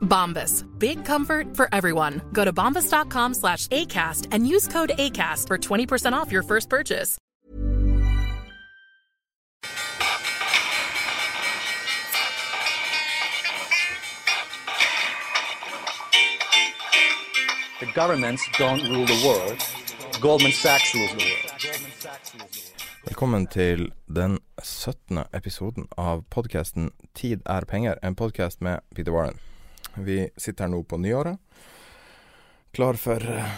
Bombas. Big comfort for everyone. Go to bombas.com slash ACAST and use code ACAST for 20% off your first purchase. The governments don't rule the world. Goldman Sachs rules the world. Velkommen til den 17. episoden av podkasten 'Tid er penger', en podkast med Peter Warren. Vi sitter her nå på nyåret, klar for eh,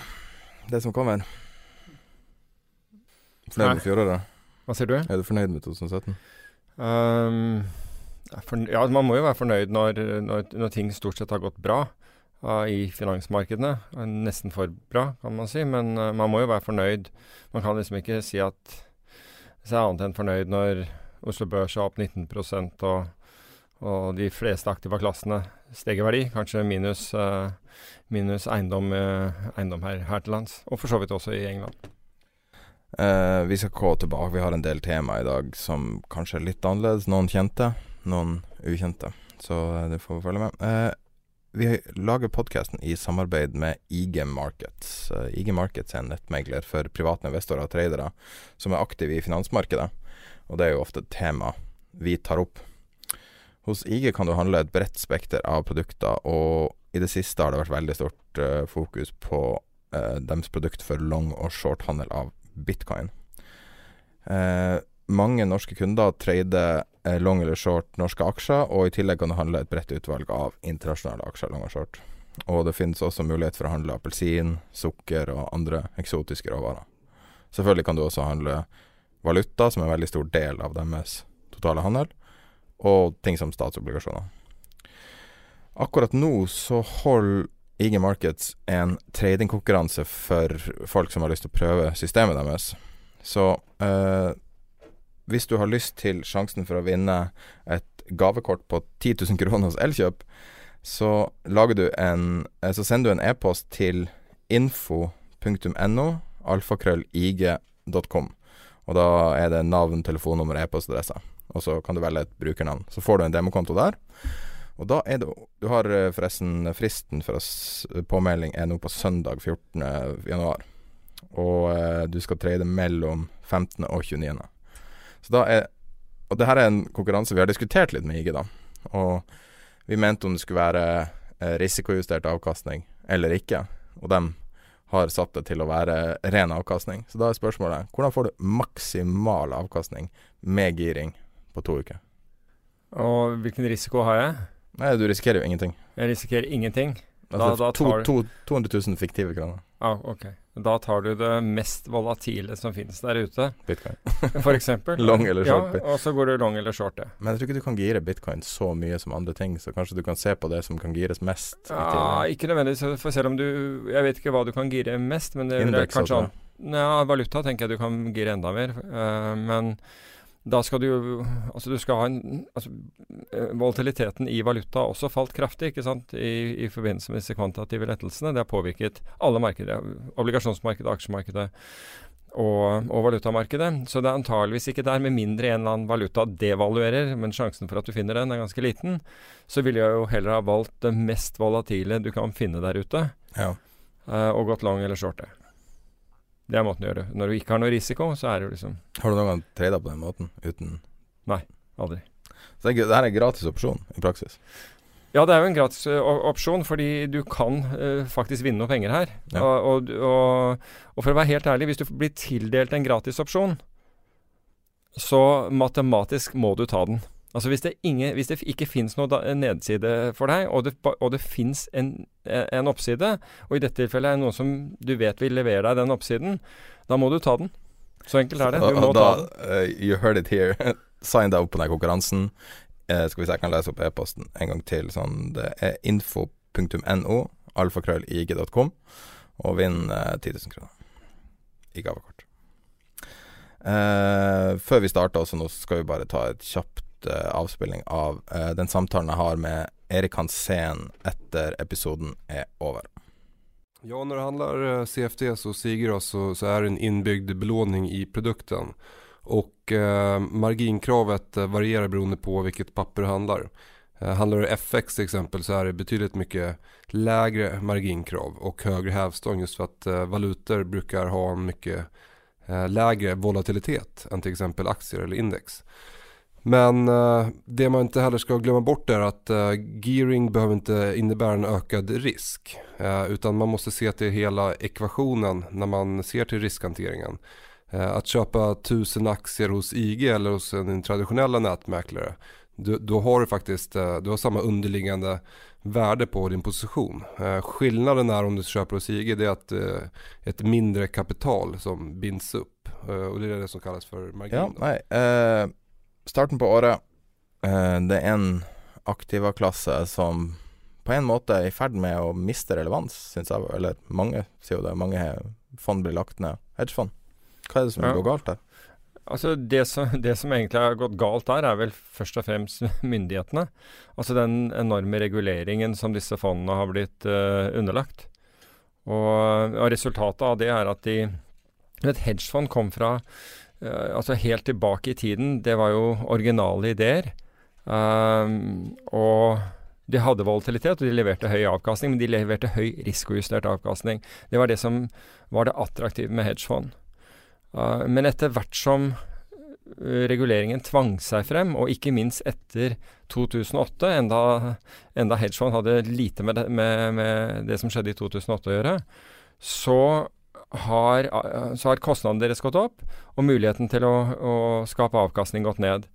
det som kommer. Fornøyd Nei. med fjoråret? Hva sier du? Er du fornøyd med 2017? Um, for, ja, man må jo være fornøyd når, når, når ting stort sett har gått bra uh, i finansmarkedene. Uh, Nesten for bra, kan man si. Men uh, man må jo være fornøyd. Man kan liksom ikke si at så er annet enn fornøyd når Oslo Børs er opp 19 og, og de fleste aktive klassene steg i verdi. Kanskje minus, uh, minus eiendom, uh, eiendom her, her til lands. Og for så vidt også i England. Eh, vi skal gå tilbake. Vi har en del tema i dag som kanskje er litt annerledes. Noen kjente, noen ukjente. Så eh, det får vi følge med. Eh, vi lager podkasten i samarbeid med IG Markets. Eh, IG Markets er en nettmegler for private investorer og tradere som er aktive i finansmarkedet. Og det er jo ofte et tema vi tar opp. Hos IG kan du handle et bredt spekter av produkter, og i det siste har det vært veldig stort uh, fokus på uh, deres produkt for long- og short-handel av bitcoin. Uh, mange norske kunder trader long eller short norske aksjer, og i tillegg kan du handle et bredt utvalg av internasjonale aksjer, long og short. Og det finnes også mulighet for å handle appelsin, sukker og andre eksotiske råvarer. Selvfølgelig kan du også handle valuta, som er en veldig stor del av deres totale handel, og ting som statsobligasjoner. Akkurat nå så holder IG Markets en tradingkonkurranse for folk som har lyst til å prøve systemet deres. Så eh, hvis du har lyst til sjansen for å vinne et gavekort på 10 000 kroner hos Elkjøp, så en eh, Så sender du en e-post til info.no alfakrøllig.com. Og da er det navn, telefonnummer, e-postadresse. Og så kan du velge et brukernavn. Så får du en demokonto der. Og da er det Du har eh, forresten fristen for påmelding er nå på søndag 14. januar. Og eh, du skal trade mellom 15. og 29. Så da er Og det her er en konkurranse vi har diskutert litt med IG, da. Og vi mente om det skulle være eh, risikojustert avkastning eller ikke. Og de har satt det til å være ren avkastning. Så da er spørsmålet hvordan får du maksimal avkastning med giring på to uker? Og hvilken risiko har jeg? Nei, du risikerer jo ingenting. Jeg risikerer ingenting. Altså, Da- da to, tar- to, 200 000 fiktive kroner. Ah, ok. Da tar du det mest volatile som finnes der ute, Bitcoin. for eksempel. Long eller short. Ja, og så går du long eller short, ja. Men jeg tror ikke du kan gire bitcoin så mye som andre ting, så kanskje du kan se på det som kan gires mest. Ja, tillegg. ikke nødvendigvis, for selv om du Jeg vet ikke hva du kan gire mest, men det Index, er kanskje også. an- Ja, valuta tenker jeg du kan gire enda mer. uh, men da skal du Altså, du skal ha en altså, eh, Volatiliteten i valuta har også falt kraftig, ikke sant, i, i forbindelse med disse kvantitative lettelsene. Det har påvirket alle markeder. Obligasjonsmarkedet, aksjemarkedet og, og valutamarkedet. Så det er antageligvis ikke der, med mindre en eller annen valuta devaluerer, men sjansen for at du finner den er ganske liten, så ville jeg jo heller ha valgt det mest volatile du kan finne der ute, Ja. eh, og gått lang eller short det. Det er måten å gjøre det. Når du ikke har noe risiko, så er det jo liksom Har du noen gang trada på den måten? Uten Nei, aldri. Så det, det her er gratis opsjon, i praksis. Ja, det er jo en gratis opsjon, fordi du kan uh, faktisk vinne noe penger her. Ja. Og, og, og, og for å være helt ærlig, hvis du blir tildelt en gratis opsjon, så matematisk må du ta den. Altså Hvis det, ingen, hvis det ikke fins noen da, nedside for deg, og det, og det fins en, en oppside, og i dette tilfellet er det noen som du vet vil levere deg den oppsiden, da må du ta den. Så enkelt er det. Du må da, ta den. Uh, you heard it here. Sign deg opp på den konkurransen. Uh, skal vi se, jeg kan lese opp e-posten en gang til. Sånn, det er info.no, alfakrøllig.com, og vinn uh, 10 000 kroner i gavekort. Eh, før vi starter også nå, skal vi bare ta et kjapt eh, avspilling av eh, den samtalen jeg har med Erik Hansen etter episoden er over. Ja, når det handler CFD så Sigros så, så er det en innbygd belåning i produkten. Og eh, marginkravet varierer beroende på hvilket papper det handler. Eh, handler det FX till exempel så er det betydelig mye lägre marginkrav og høyere hävstång just för att eh, valutor brukar ha en mycket eh, lägre volatilitet än till exempel aktier eller index. Men uh, det man inte heller skal glemme bort er at uh, gearing behøver ikke innebære en økt risk. Uh, utan man må se til hele ekvationen når man ser til riskhanteringen. Eh, att köpa 1000 aktier hos IG eller hos en traditionella nätmäklare. da har du faktiskt uh, du har samma underliggande värde på din position. Eh, skillnaden är om du köper hos IG det är att uh, ett mindre kapital som binds upp. Uh, och det är det som kallas för margin. Ja, nei eh, Starten på året eh, Det er en Aktiva-klasse som på en måte er i ferd med å miste relevans, syns jeg. Eller mange sier jo det. Mange fond blir lagt ned. Hedgefond. Hva er det som Ja. går galt der? Altså det som, det som egentlig har gått galt der, er vel først og fremst myndighetene. Altså den enorme reguleringen som disse fondene har blitt uh, underlagt. Og, og resultatet av det er at de Et hedgefond kom fra Altså helt tilbake i tiden. Det var jo originale ideer. Um, og de hadde volatilitet, og de leverte høy avkastning, men de leverte høy risikojustert avkastning. Det var det som var det attraktive med hedgefond. Uh, men etter hvert som uh, reguleringen tvang seg frem, og ikke minst etter 2008, enda, enda hedgefond hadde lite med det, med, med det som skjedde i 2008 å gjøre, så har, uh, så har kostnadene deres gått opp, og muligheten til å, å skape avkastning gått ned.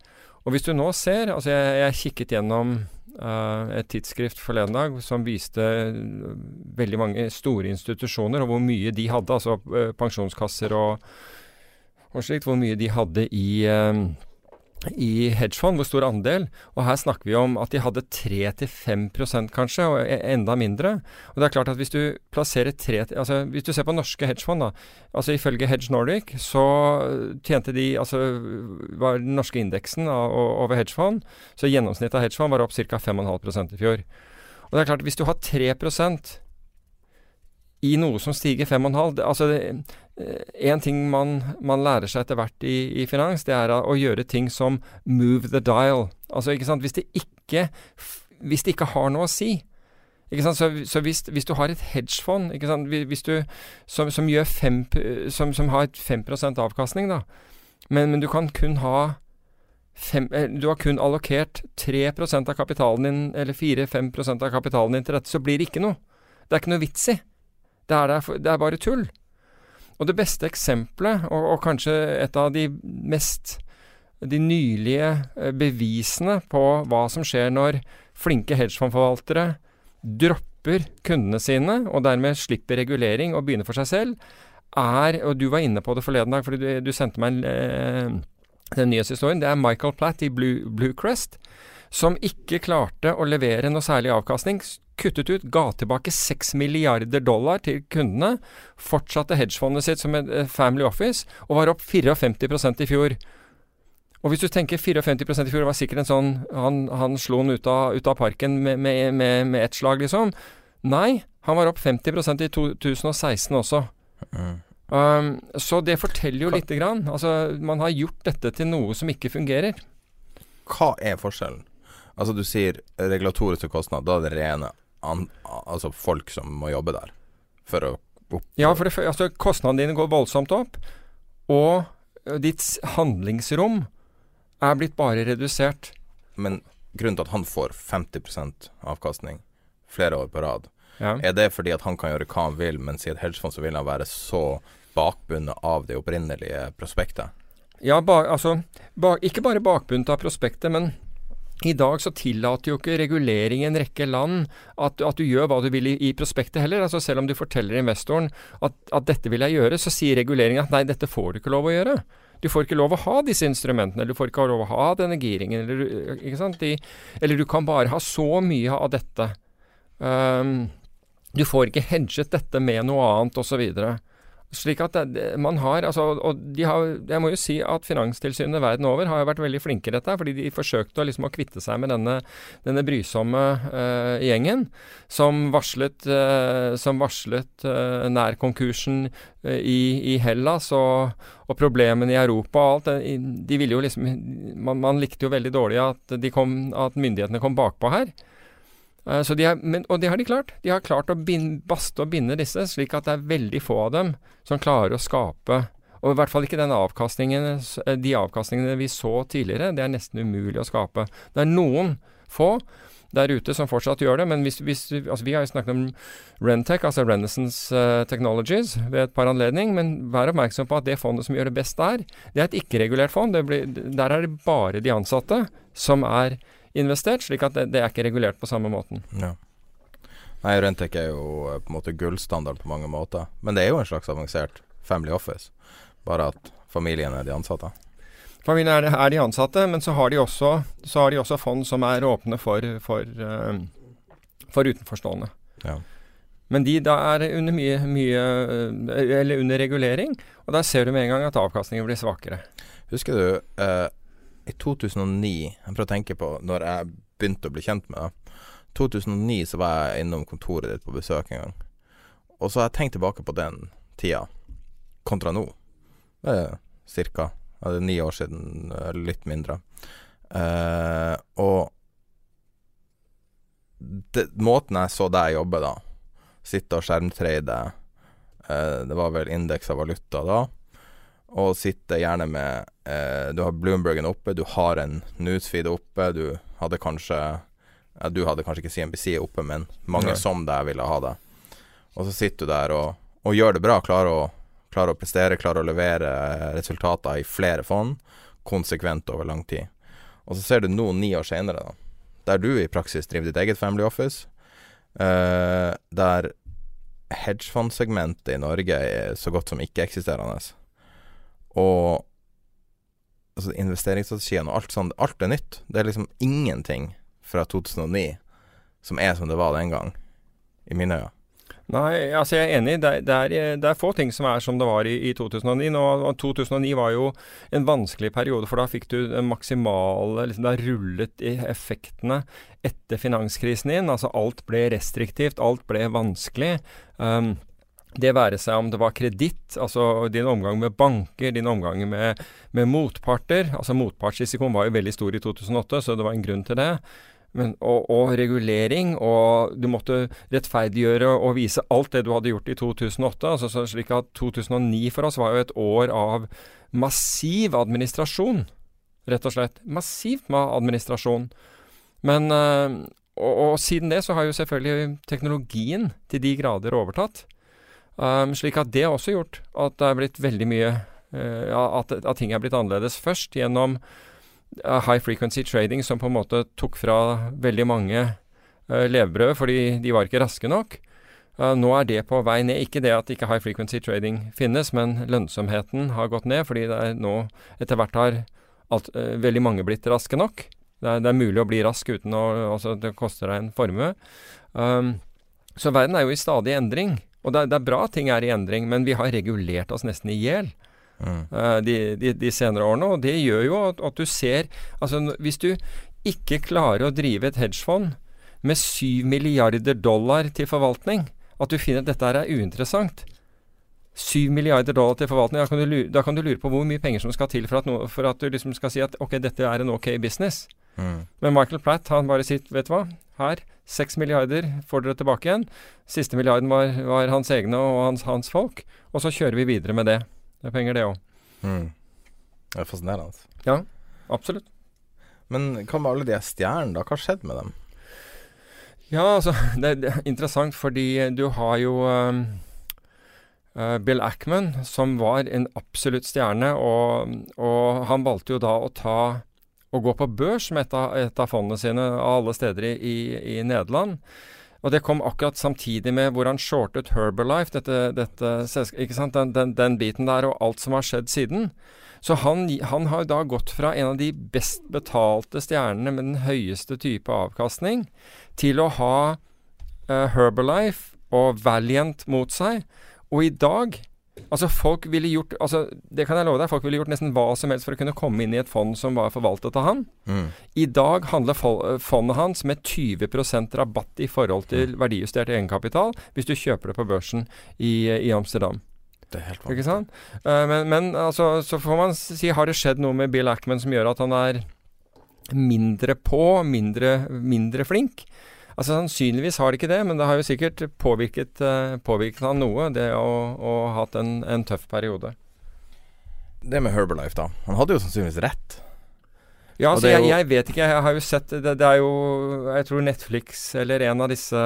Og hvis du nå ser altså Jeg, jeg kikket gjennom uh, et tidsskrift forleden dag som viste uh, veldig mange store institusjoner, og hvor mye de hadde, altså uh, pensjonskasser og, og slikt, hvor mye de hadde i, uh, i hedgefond, hvor stor andel. Og her snakker vi om at de hadde 3-5 kanskje, og e- enda mindre. Og det er klart at hvis du plasserer 3 altså Hvis du ser på norske hedgefond, da. Altså ifølge Hedge Nordic så tjente de Altså var den norske indeksen over hedgefond, så gjennomsnittet av hedgefond var opp ca. 5,5% i fjor. Og det er klart, hvis du har 3 i noe som stiger 5,5 det- Altså En ting man, man lærer seg etter hvert i, i finans, det er å gjøre ting som move the dial. Altså, ikke sant. Hvis det ikke, hvis det ikke har noe å si. Så, så hvis, hvis du har et hedgefond du, som, som, fem, som, som har et 5% avkastning, da, men, men du kan kun ha fem, eh, Du har kun allokert 3% av kapitalen din, eller 4-5% av kapitalen din til dette, så blir det ikke noe. Det er ikke noe vits i. Det er, det er bare tull. Og det beste eksempelet, og, og kanskje et av de mest de nylige eh, bevisene på hva som skjer når flinke hedgefondforvaltere dropper kundene sine, og dermed slipper regulering og begynner for seg selv, er, og du var inne på det forleden dag, fordi du, du sendte meg en, eh, den nyhetshistorien, det er Michael Platt i Blue, Bluecrest, som ikke klarte å levere noe særlig avkastning, kuttet ut, ga tilbake 6 milliarder dollar til kundene, fortsatte hedgefondet sitt som et eh, family office, og var opp 54% i fjor. Og hvis du tenker 54% i fjor, var sikkert en sånn Han, han slo den ut ut av parken med, med, med, med ett slag, liksom. Nei, han var opp 50% i 2016 også. Um, så det forteller jo lite grann. Altså, man har gjort dette til noe som ikke fungerer. Hva er forskjellen? Altså Du sier regulatoriske kostnader. Da er det rene an, altså folk som må jobbe der for å opp... Ja, for det, altså, kostnadene dine går voldsomt opp, og ditt handlingsrom er blitt bare redusert. Men grunnen til at han får 50% avkastning flere år på rad, Ja. er det fordi at han kan gjøre hva han vil, mens i et hedgefond så vil han være så bakbundet av det opprinnelige prospektet? Ja, ba, altså, ba, ikke bare bakbundet av prospektet, men i dag så tillater jo ikke regulering i en rekke land at, at du gjør hva du vil i, i prospektet heller. Altså Selv om du forteller investoren at, at dette vil jeg gjøre, så sier reguleringen at nei, dette får du ikke lov å gjøre. Du får ikke lov å ha disse instrumentene, eller du får ikke lov å ha denne giringen, eller? De, eller du kan bare ha så mye av dette. Um, du får ikke hedget dette med noe annet, osv. Slik at man har, altså, og de har, Jeg må jo si at Finanstilsynet verden over har jo vært veldig flinke i dette. fordi de forsøkte å, liksom, å kvitte seg med denne, denne brysomme uh, gjengen som varslet, uh, som varslet uh, nærkonkursen i, i Hellas og, og problemene i Europa og alt. De ville jo liksom man, man likte jo veldig dårlig at, kom, at myndighetene kom bakpå her. Eh, de har, men, og det har de klart. De har klart å binde, baste og binde disse, slik at det er veldig få av dem som klarer å skape Og i hvert fall ikke avkastningen, eh, de avkastningene vi så tidligere. Det er nesten umulig å skape. Det er noen få der ute som fortsatt gjør det, men hvis, hvis, altså vi har jo snakket om Rentech, altså Renaissance eh, Technologies, ved et par anledning, men vær oppmerksom på at det fondet som gjør det best der, det er et ikke-regulert fond. Blir, der er det bare de ansatte som er investert, slik at det, det er ikke regulert på samme måten. Ja. Nei, Rentec er jo eh, på en måte gullstandard på mange måter. Men det er jo en slags avansert family office. Bare at familien er de ansatte. Familien er, er de ansatte, men så har de også, så har de også fond som er åpne for, for, eh, for utenforstående. Ja. Men de da er under mye, mye eh, Eller under regulering, og der ser du med en gang at avkastningen blir svakere. Husker du eh, i 2009 Jeg prøver å tenke på når jeg begynte å bli kjent med det. 2009 så var jeg innom kontoret ditt på besøk en gang. Og så har jeg tenkt tilbake på den tida kontra nå. Det er cirka det er ni år siden, litt mindre. Eh, og det, måten jeg så deg jobbe da, sitte og skjermtrade eh, Det var vel indeks av valuta da og sitte gjerne med eh, Du har Bloombergen oppe, du har en newsfeed oppe, du hadde kanskje ja, Du hadde kanskje ikke CNBC oppe, men mange Nei. som deg ville ha det. Og så sitter du der og, og gjør det bra, klarer å, klarer å prestere, klarer å levere resultater i flere fond, konsekvent over lang tid. Og så ser du nå, ni år senere, da, der du i praksis driver ditt eget family office, eh, der hedgefondsegmentet i Norge er så godt som ikke-eksisterende. Og altså, investeringsstrategien og alt sånt, alt er nytt. Det er liksom ingenting fra 2009 som er som det var den gang, i mine øyne. Nei, altså jeg er enig. Det er, det er, det er få ting som er som det var i, i 2009. Nå, og 2009 var jo en vanskelig periode, for da fikk du den maksimale liksom, Da rullet i effektene etter finanskrisen inn. Altså alt ble restriktivt, alt ble vanskelig. Um, det være seg om det var kreditt, altså din omgang med banker, din omgang med, med motparter. Altså Motpartsrisikoen var jo veldig stor i 2008, så det var en grunn til det. Men, og, og regulering, og du måtte rettferdiggjøre og vise alt det du hadde gjort i 2008. altså slik at 2009 for oss var jo et år av massiv administrasjon. Rett og slett. Massivt med administrasjon. Men øh, og, og siden det så har jo selvfølgelig teknologien til de grader overtatt. Um, slik at det har også gjort at det er blitt veldig mye uh, at, at ting er blitt annerledes. Først gjennom uh, high frequency trading som på en måte tok fra veldig mange uh, levebrød fordi de var ikke raske nok. Nå er det på vei ned. Ikke det at ikke high frequency trading finnes, men lønnsomheten har gått ned fordi det er nå etter hvert har alt, veldig mange blitt raske nok. Det er, det er mulig å bli rask uten å altså Det koster deg en formue. Um, så verden er jo i stadig endring. Og det det er bra ting er i endring, men vi har regulert oss nesten i hjel Mm. Uh, de, de, de senere årene. Og det gjør jo at, at du ser Altså hvis du ikke klarer å drive et hedgefond med 7 milliarder dollar til forvaltning, at du finner at dette er uinteressant 7 milliarder dollar til forvaltning, da kan, du lure, da kan du lure på hvor mye penger som skal til for at, no, for at du liksom skal si at ok, dette er en ok business. Mm. Men Michael Platt han bare sier, vet du hva, her, 6 milliarder får dere tilbake igjen. Siste milliarden var, var hans egne og hans, hans folk. Og så kjører vi videre med det. Det er penger, det òg. Mm. Det er fascinerende. Absolutt. Men hva med alle de stjernene, da? Hva har skjedd med dem? Ja, altså Det, det er interessant fordi du har jo um, uh, Bill Ackman, som var en absolutt stjerne, og, og han valgte jo da å ta å gå på børs med et av, et av fondene sine av alle steder i, i, Nederland. Og det kom akkurat samtidig med hvor han shortet Herbalife, dette, dette, den, den, den, biten der, og alt som har skjedd siden. Så han, han har da gått fra en av de best betalte stjernene med den høyeste type avkastning, til å ha uh, Herbalife og Valiant mot seg. Og i dag Altså folk ville gjort altså Det kan jeg love deg, folk ville gjort nesten hva som helst for å kunne komme inn i et fond som var forvaltet av han. Mm. I dag handler fondet hans med 20% rabatt i forhold til mm. verdijustert egenkapital hvis du kjøper det på børsen i, i Amsterdam. Det er helt vanlig. Ikke sant? Uh, men, men altså, så får man si Har det skjedd noe med Bill Ackman som gjør at han er mindre på, mindre, mindre flink? Altså Sannsynligvis har det ikke det, men det har jo sikkert påvirket, uh, påvirket han noe, det å, ha hatt en, en, tøff periode. Det med Herbalife, da. Han hadde jo sannsynligvis rett. Ja, altså jeg, jeg, vet ikke. Jeg har jo sett det, det, er jo Jeg tror Netflix eller en av disse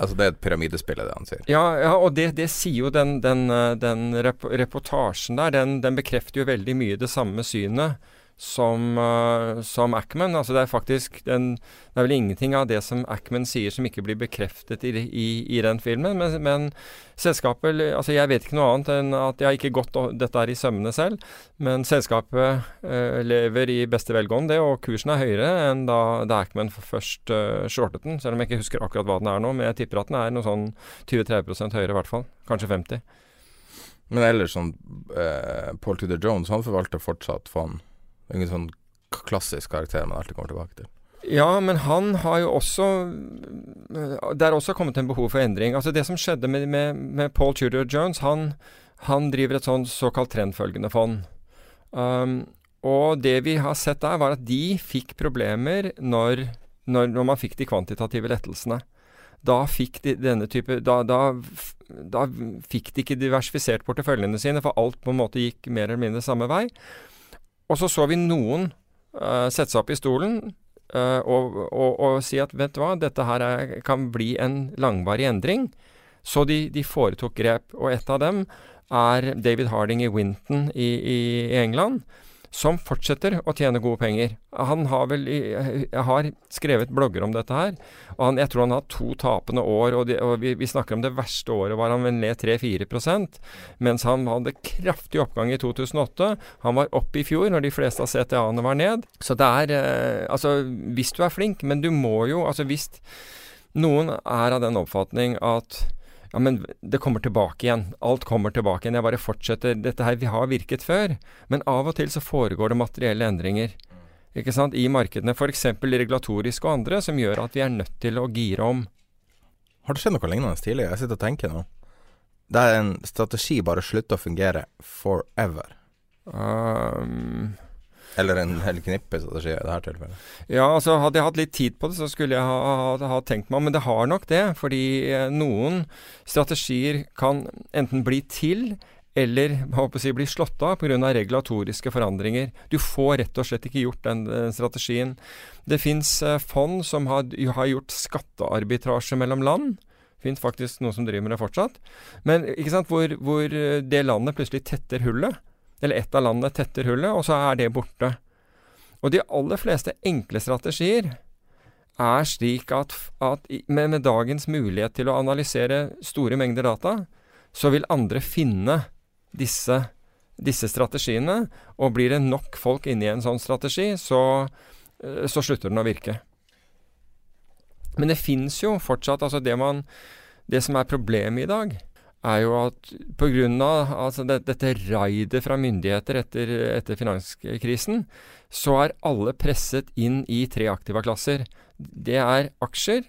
Altså det er et pyramidespill, det han sier? Ja, ja og det, det, sier jo den, den, eh, den reportasjen der. Den, den bekrefter jo veldig mye det samme synet som, uh, som Ackman. Altså det er faktisk den, Det er vel ingenting av det som Ackman sier som ikke blir bekreftet i, i, i den filmen. Men, men, selskapet Altså jeg vet ikke noe annet enn at jeg har ikke gått dette her i sømmene selv. Men selskapet uh, lever i beste velgående, det, og kursen er høyere enn da, da Ackman først uh, shortet den. Selv om jeg ikke husker akkurat hva den er nå. Men jeg tipper at den er noe sånn 20-30% høyere i hvert fall. Kanskje 50. Men ellers sånn uh, Paul Tudor Jones, han forvalter fortsatt fond? Ingen sånn klassisk karakter man alltid kommer tilbake til. Ja, men han har jo også Det er også kommet en behov for endring. Altså Det som skjedde med, med, med Paul Tudor Jones, han, han, driver et sånn såkalt trendfølgende fond. Um, og det vi har sett der, var at de fikk problemer når, når, når man fikk de kvantitative lettelsene. Da fikk de denne type da, da, da fikk de ikke diversifisert porteføljene sine, for alt på en måte gikk mer eller mindre samme vei. Og så så vi noen uh, sette seg opp i stolen uh, og, og, og, si at vet du hva, dette her er, kan bli en langvarig endring. Så de, de, foretok grep, og et av dem er David Harding i Winton i, i, England som fortsetter å tjene gode penger. Han har vel Jeg har skrevet blogger om dette her, og han, jeg tror han har to tapende år. Og, de, og vi, vi, snakker om det verste året var han vel ned 3-4% mens han hadde kraftig oppgang i 2008. Han var opp i fjor, når de fleste av CTA-ene var ned. Så det er eh, Altså, hvis du er flink, men du må jo Altså, hvis noen er av den oppfatning at ja, men det kommer tilbake igjen. Alt kommer tilbake igjen. Jeg bare fortsetter. Dette her vi har virket før. Men av og til så foregår det materielle endringer ikke sant, i markedene. F.eks. regulatoriske og andre, som gjør at vi er nødt til å gire om. Har det skjedd noe lignende tidligere? Jeg sitter og tenker nå. Det er en strategi bare slutter å fungere forever. Um, eller en hel knippe strategi i dette tilfellet? Ja, altså hadde jeg hatt litt tid på det, så skulle jeg ha, ha, ha tenkt meg om. Men det har nok det. Fordi eh, noen strategier kan enten bli til eller si, bli slått av pga. regulatoriske forandringer. Du får rett og slett ikke gjort den, den strategien. Det fins eh, fond som har, har gjort skattearbitrasje mellom land. Det fins faktisk noen som driver med det fortsatt. Men hvor, hvor eh, det landet plutselig tetter hullet eller ett av landene tetter hullet, og så er det borte. Og de aller fleste enkle strategier er slik at, at med, med, dagens mulighet til å analysere store mengder data, så vil andre finne disse, disse strategiene. Og blir det nok folk inni en sånn strategi, så, eh, så slutter den å virke. Men det fins jo fortsatt altså det, man, det som er problemet i dag, er jo at pga. Altså det, dette raidet fra myndigheter etter, etter, finanskrisen, så er alle presset inn i tre aktiva klasser. Det er aksjer,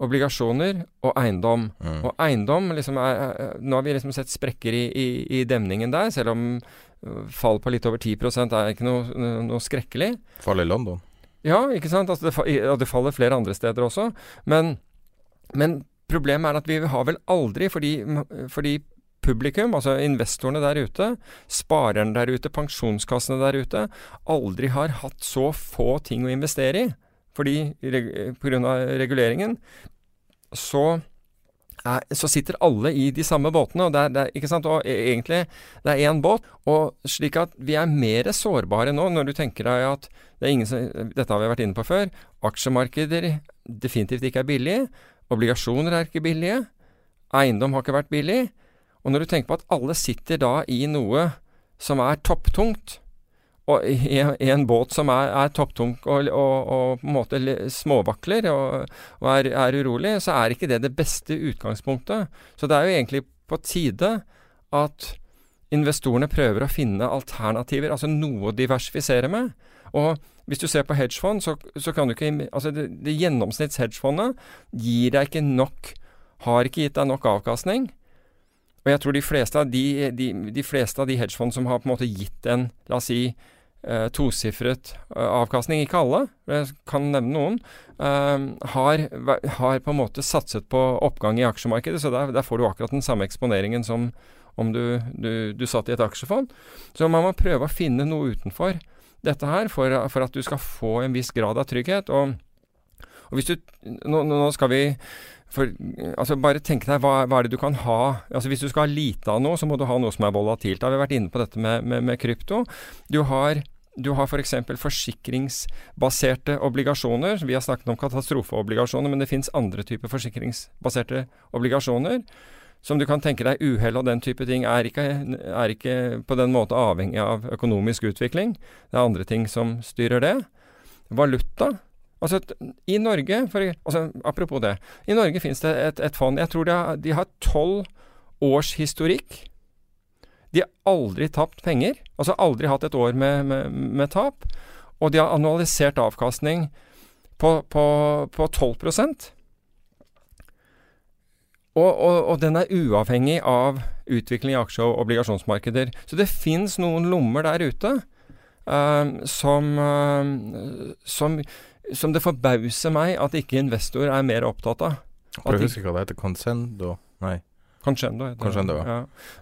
obligasjoner og eiendom. Mm. Og eiendom liksom er, Nå har vi liksom sett sprekker i, i, i demningen der, selv om øh, fall på litt over 10 er ikke noe, noe skrekkelig. Fall i London. Ja, ikke sant. Altså det, det, faller flere andre steder også. Men, men Problemet er at vi har vel aldri, fordi, fordi publikum, altså investorene der ute, sparerne der ute, pensjonskassene der ute, aldri har hatt så få ting å investere i fordi pga. reguleringen, så er, så sitter alle i de samme båtene. og det er, det er, ikke sant? Og e, egentlig, det er én båt. og Slik at vi er mer sårbare nå, når du tenker deg at det er ingen som, Dette har vi vært inne på før. Aksjemarkeder definitivt ikke er billige. Obligasjoner er ikke billige. Eiendom har ikke vært billig. Og når du tenker på at alle sitter da i noe som er topptungt, og i, en båt som er, er topptung og, og, og, på en måte småvakler og, og er, er, urolig, så er ikke det det beste utgangspunktet. Så det er jo egentlig på tide at investorene prøver å finne alternativer, altså noe å diversifisere med. Og hvis du ser på hedgefond, så, så kan du ikke Altså det, det gjennomsnitts hedgefondet gir deg ikke nok Har ikke gitt deg nok avkastning. Og jeg tror de fleste av de, de, de, fleste av de hedgefond som har på en måte gitt en, la oss si, eh, tosifret eh, avkastning, ikke alle, jeg kan nevne noen, eh, har, har, på en måte satset på oppgang i aksjemarkedet. Så der, der, får du akkurat den samme eksponeringen som om du, du, du, satt i et aksjefond. Så man må prøve å finne noe utenfor dette her for, for at du skal få en viss grad av trygghet. Og, og hvis du nå, nå skal vi for, altså bare tenk deg hva, hva, er det du kan ha altså Hvis du skal ha lite av noe, så må du ha noe som er volatilt. Da har vi vært inne på dette med, med, med krypto. Du har du har f.eks. For forsikringsbaserte obligasjoner. Vi har snakket om katastrofeobligasjoner, men det fins andre typer forsikringsbaserte obligasjoner. Som du kan tenke deg, uhell og den type ting er ikke, er ikke på den måte avhengig av økonomisk utvikling. Det er andre ting som styrer det. Valuta Altså, i Norge, for, altså, Apropos det. I Norge finnes det et, et fond. Jeg tror de har tolv års historikk. De har aldri tapt penger. Altså aldri hatt et år med, med, med tap. Og de har annualisert avkastning på, på, på 12 og, og, og, den er uavhengig av utvikling i aksje- og obligasjonsmarkeder. Så det fins noen lommer der ute uh, som, uh, som som det forbauser meg at ikke investor er mer opptatt av. Jeg husker hva det heter. Consendo? Nei. Concendo heter Concendo, det.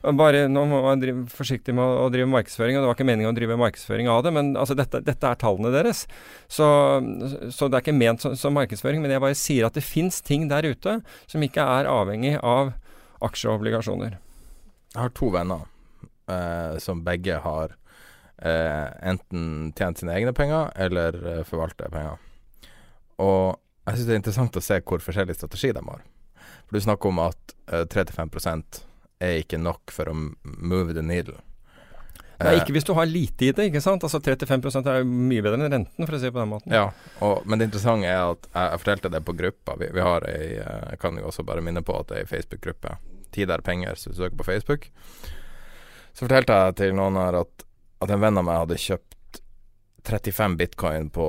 Ja. Bare, nå må man drive forsiktig med å, å, drive markedsføring, og det var ikke meningen å drive markedsføring av det, men altså, dette, dette, er tallene deres. Så, så, det er ikke ment som, som markedsføring, men jeg bare sier at det fins ting der ute som ikke er avhengig av aksjer og obligasjoner. Jeg har to venner eh, som begge har eh, enten tjent sine egne penger eller eh, forvalter penger. Og jeg syns det er interessant å se hvor forskjellig strategi de har. For du snakker om at uh, eh, 3-5 er ikke nok for å move the needle. Nei, ikke hvis du har lite i det, ikke sant. Altså 35% er jo mye bedre enn renten, for å si det på den måten. Ja, og, men det interessante er at jeg, jeg fortalte det på gruppa. Vi, vi, har ei eh, Jeg kan jo også bare minne på at det er ei Facebook-gruppe. Tid er penger, så du søker på Facebook. Så fortalte jeg til noen her at, at en venn av meg hadde kjøpt 35 bitcoin på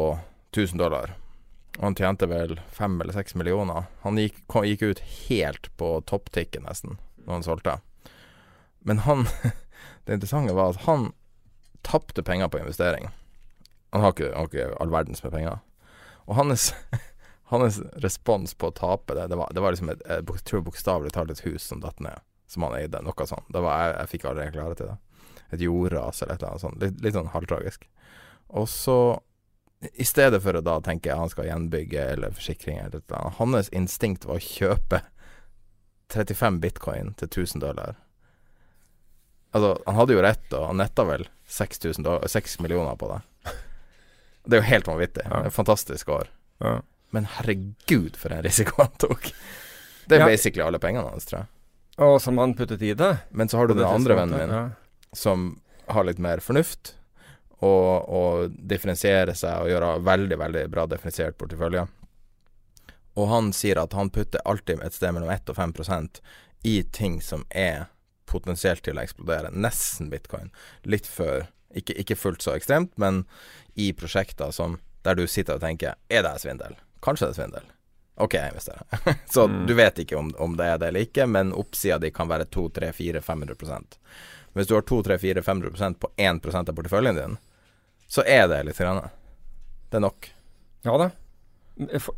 1000 dollar. Og han tjente vel fem eller seks millioner. Han gikk, gikk, ut helt på topptikken, nesten, når han solgte. Men han Det interessante var at han tapte penger på investering. Han har ikke, har ikke all verdens med penger. Og hans, hans respons på å tape det, det var, det var liksom et, jeg tror bokstavelig talt et hus som datt ned, som han eide. Noe sånt. Det var, jeg, jeg fikk aldri klare til det. Et jordras eller et eller annet sånt. Litt, litt sånn halvtragisk. Og så i stedet for å da tenke han skal gjenbygge eller forsikring eller noe, hans instinkt var å kjøpe 35 bitcoin til 1000 dollar. Altså, han hadde jo rett, og han netta vel 6, dollar, 6 millioner på det. Det er jo helt vanvittig. Ja. Et fantastisk år. Ja. Men herregud, for en risiko han tok. Det er ja. basically alle pengene hans, tror jeg. Og som han puttet i det. Men så har du den andre vennen min, som har litt mer fornuft og, og differensiere seg og gjøre veldig, veldig bra differensiert portefølje. Og han sier at han putter alltid et sted mellom 1 og 5% i ting som er potensielt til å eksplodere. Nesten bitcoin. Litt før ikke, ikke, fullt så ekstremt, men i prosjekter som der du sitter og tenker Er det svindel? Kanskje det er svindel. Ok, jeg investerer. så mm. du vet ikke om, om, det er det eller ikke, men oppsida di kan være 2, 3, 4, 500% Hvis du har 2, 3, 4, 500% på 1% av porteføljen din, så er det litt grann. Det er nok. Ja da.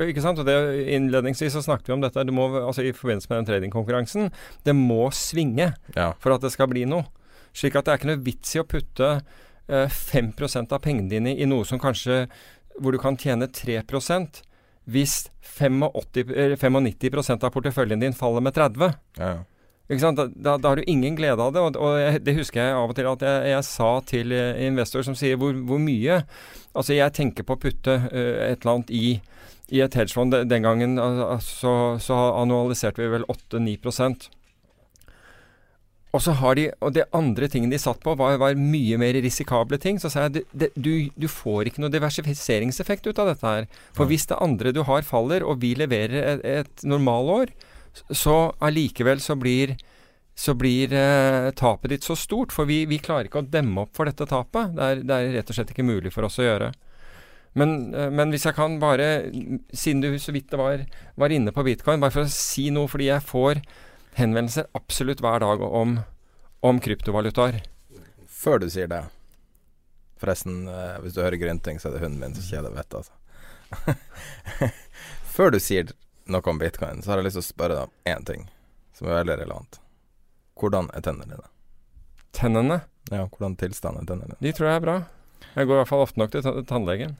Ikke sant? Og det, innledningsvis så snakket vi om dette. Det må, altså I forbindelse med den tradingkonkurransen. Det må svinge Ja. for at det skal bli noe. Slik at det er ikke noe vits i å putte eh, 5 av pengene dine i noe som kanskje hvor du kan tjene 3% hvis 85, 95% av porteføljen din faller med 30 ja. Da, da, har du ingen glede av det. Og, og jeg, det husker jeg av og til at jeg, jeg sa til investor investorer som sier hvor, hvor mye Altså jeg tenker på å putte uh, et eller annet i, i et hedgefond. Den- gangen al- altså, så annualiserte vi vel 8-9% og så har de, og det andre tingen de satt på, var, var mye mer risikable ting. Så sa jeg det, du, du får ikke noe diversifiseringseffekt ut av dette her. For hvis det andre du har faller, og vi leverer et, et normalår, så allikevel så blir så blir eh, tapet ditt så stort. For vi, vi klarer ikke å demme opp for dette tapet. Det er, det er rett og slett ikke mulig for oss å gjøre. Men, eh, men hvis jeg kan bare, siden du så vidt det var, var inne på bitcoin, bare for å si noe, fordi jeg får henvendelser absolutt hver dag om, om kryptovalutaer. Før du sier det Forresten, eh, hvis du hører grynting, så er det hunden min som kjeder vettet, altså. Før du sier noe om bitcoin, så har jeg lyst til å spørre deg om én ting som er veldig relevant. Hvordan er tennene dine? Tennene, Ja, hvordan tilstand er tennene dine? de tror jeg er bra. Jeg går i hvert fall ofte nok til tannlegen.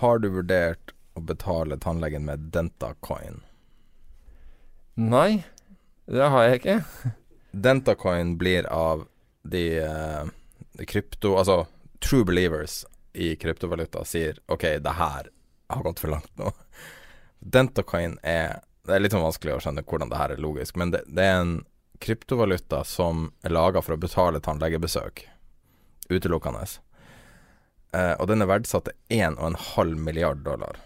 Har du vurdert å betale tannlegen med Dentacoin? Nei, det har jeg ikke. Dentacoin blir av de eh, krypto... Altså true believers i kryptovaluta sier OK, det her har gått for langt nå. Dentacoin er Det er litt sånn vanskelig å skjønne hvordan det her er logisk, men det, det er en kryptovaluta som er laga for å betale tannlegebesøk. Utelukkende. Eh, og den er verdsatt til 1,5 milliard dollar.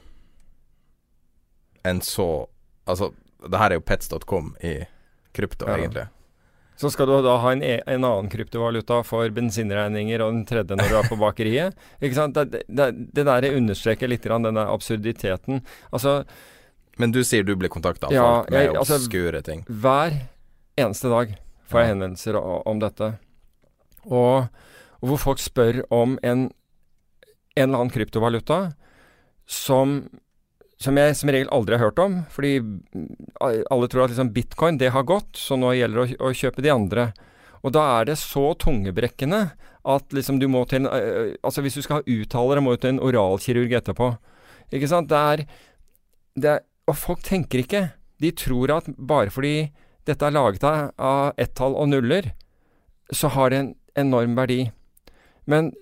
En så Altså, det her er jo pets.com i krypto, Ja. egentlig. Så skal du da ha en, e en annen kryptovaluta for bensinregninger og den tredje når du er på bakeriet. Ikke sant? Det, det, det der understreker litt grann denne absurditeten. Altså, Men du sier du blir kontakta av Ja, folk med jeg- altså- obskure ting. hver eneste dag får jeg henvendelser om dette. Og, og hvor folk spør om en, en eller annen kryptovaluta som som jeg som regel aldri har hørt om. Fordi mm, alle tror at liksom bitcoin det har gått, så nå gjelder det å, å kjøpe de andre. Og da er det så tungebrekkende at liksom du må til en øh, Altså hvis du skal ha uttalere, må du til en oralkirurg etterpå. Ikke sant? Det er, det er Og folk tenker ikke. De tror at bare fordi dette er laget av ett-tall og nuller, så har det en enorm verdi. Men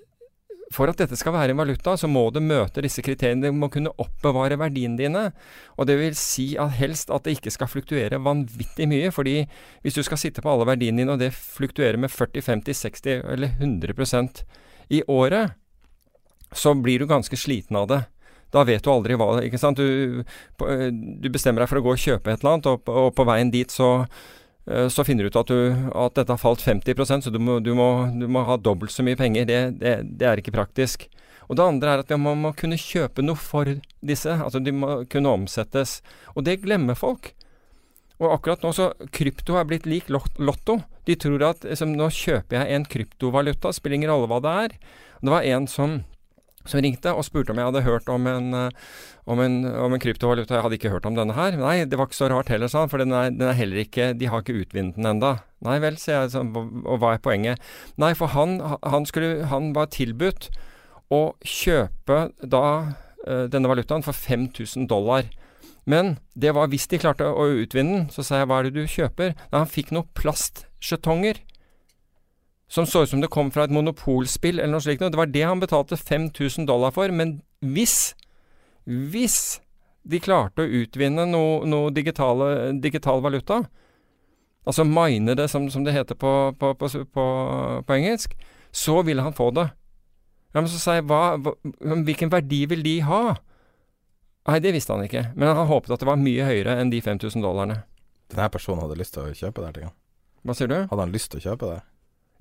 for at dette skal være en valuta, så må det møte disse kriteriene. Det må kunne oppbevare verdiene dine. Og det vil si at helst at det ikke skal fluktuere vanvittig mye. fordi hvis du skal sitte på alle verdiene dine, og det fluktuerer med 40, 50, 60 eller 100% i året, så blir du ganske sliten av det. Da vet du aldri hva ikke sant? Du, eh, du bestemmer deg for å gå og kjøpe et eller annet, og, og på veien dit så så finner du ut at, du, at dette har falt 50% så du må, du må, du må ha dobbelt så mye penger. Det, det, det er ikke praktisk. Og det andre er at man må kunne kjøpe noe for disse. Altså de må kunne omsettes. Og det glemmer folk. Og akkurat nå så Krypto er blitt lik Lotto. De tror at liksom, nå kjøper jeg en kryptovaluta, spiller ingen rolle hva det er. Det var en som som ringte og spurte om jeg hadde hørt om en, eh, om, en, om en kryptovaluta. Jeg hadde ikke hørt om denne her. Nei, det var ikke så rart heller, sa han, for den er, den er heller ikke De har ikke utvinnet den enda. Nei vel, sier jeg, så, og hva er poenget? Nei, for han, han, skulle, han var tilbudt å kjøpe da eh, denne valutaen for 5000 dollar. Men det var hvis de klarte å utvinne den. Så sa jeg hva er det du kjøper? Nei, han fikk noen plastskjetonger som så ut som det kom fra et monopolspill eller noe slikt. noe. Det var det han betalte 5000 dollar for. Men hvis, hvis de klarte å utvinne noe, noe digitale, digital valuta, altså mine det som, som det heter på, på, på, på, engelsk, så ville han få det. Ja, men så sa jeg, hva, hvilken verdi vil de ha? Nei, det visste han ikke, men han håpet at det var mye høyere enn de 5000 dollarene. Denne personen hadde lyst til å kjøpe det. Hva sier du? Hadde han lyst til å kjøpe det?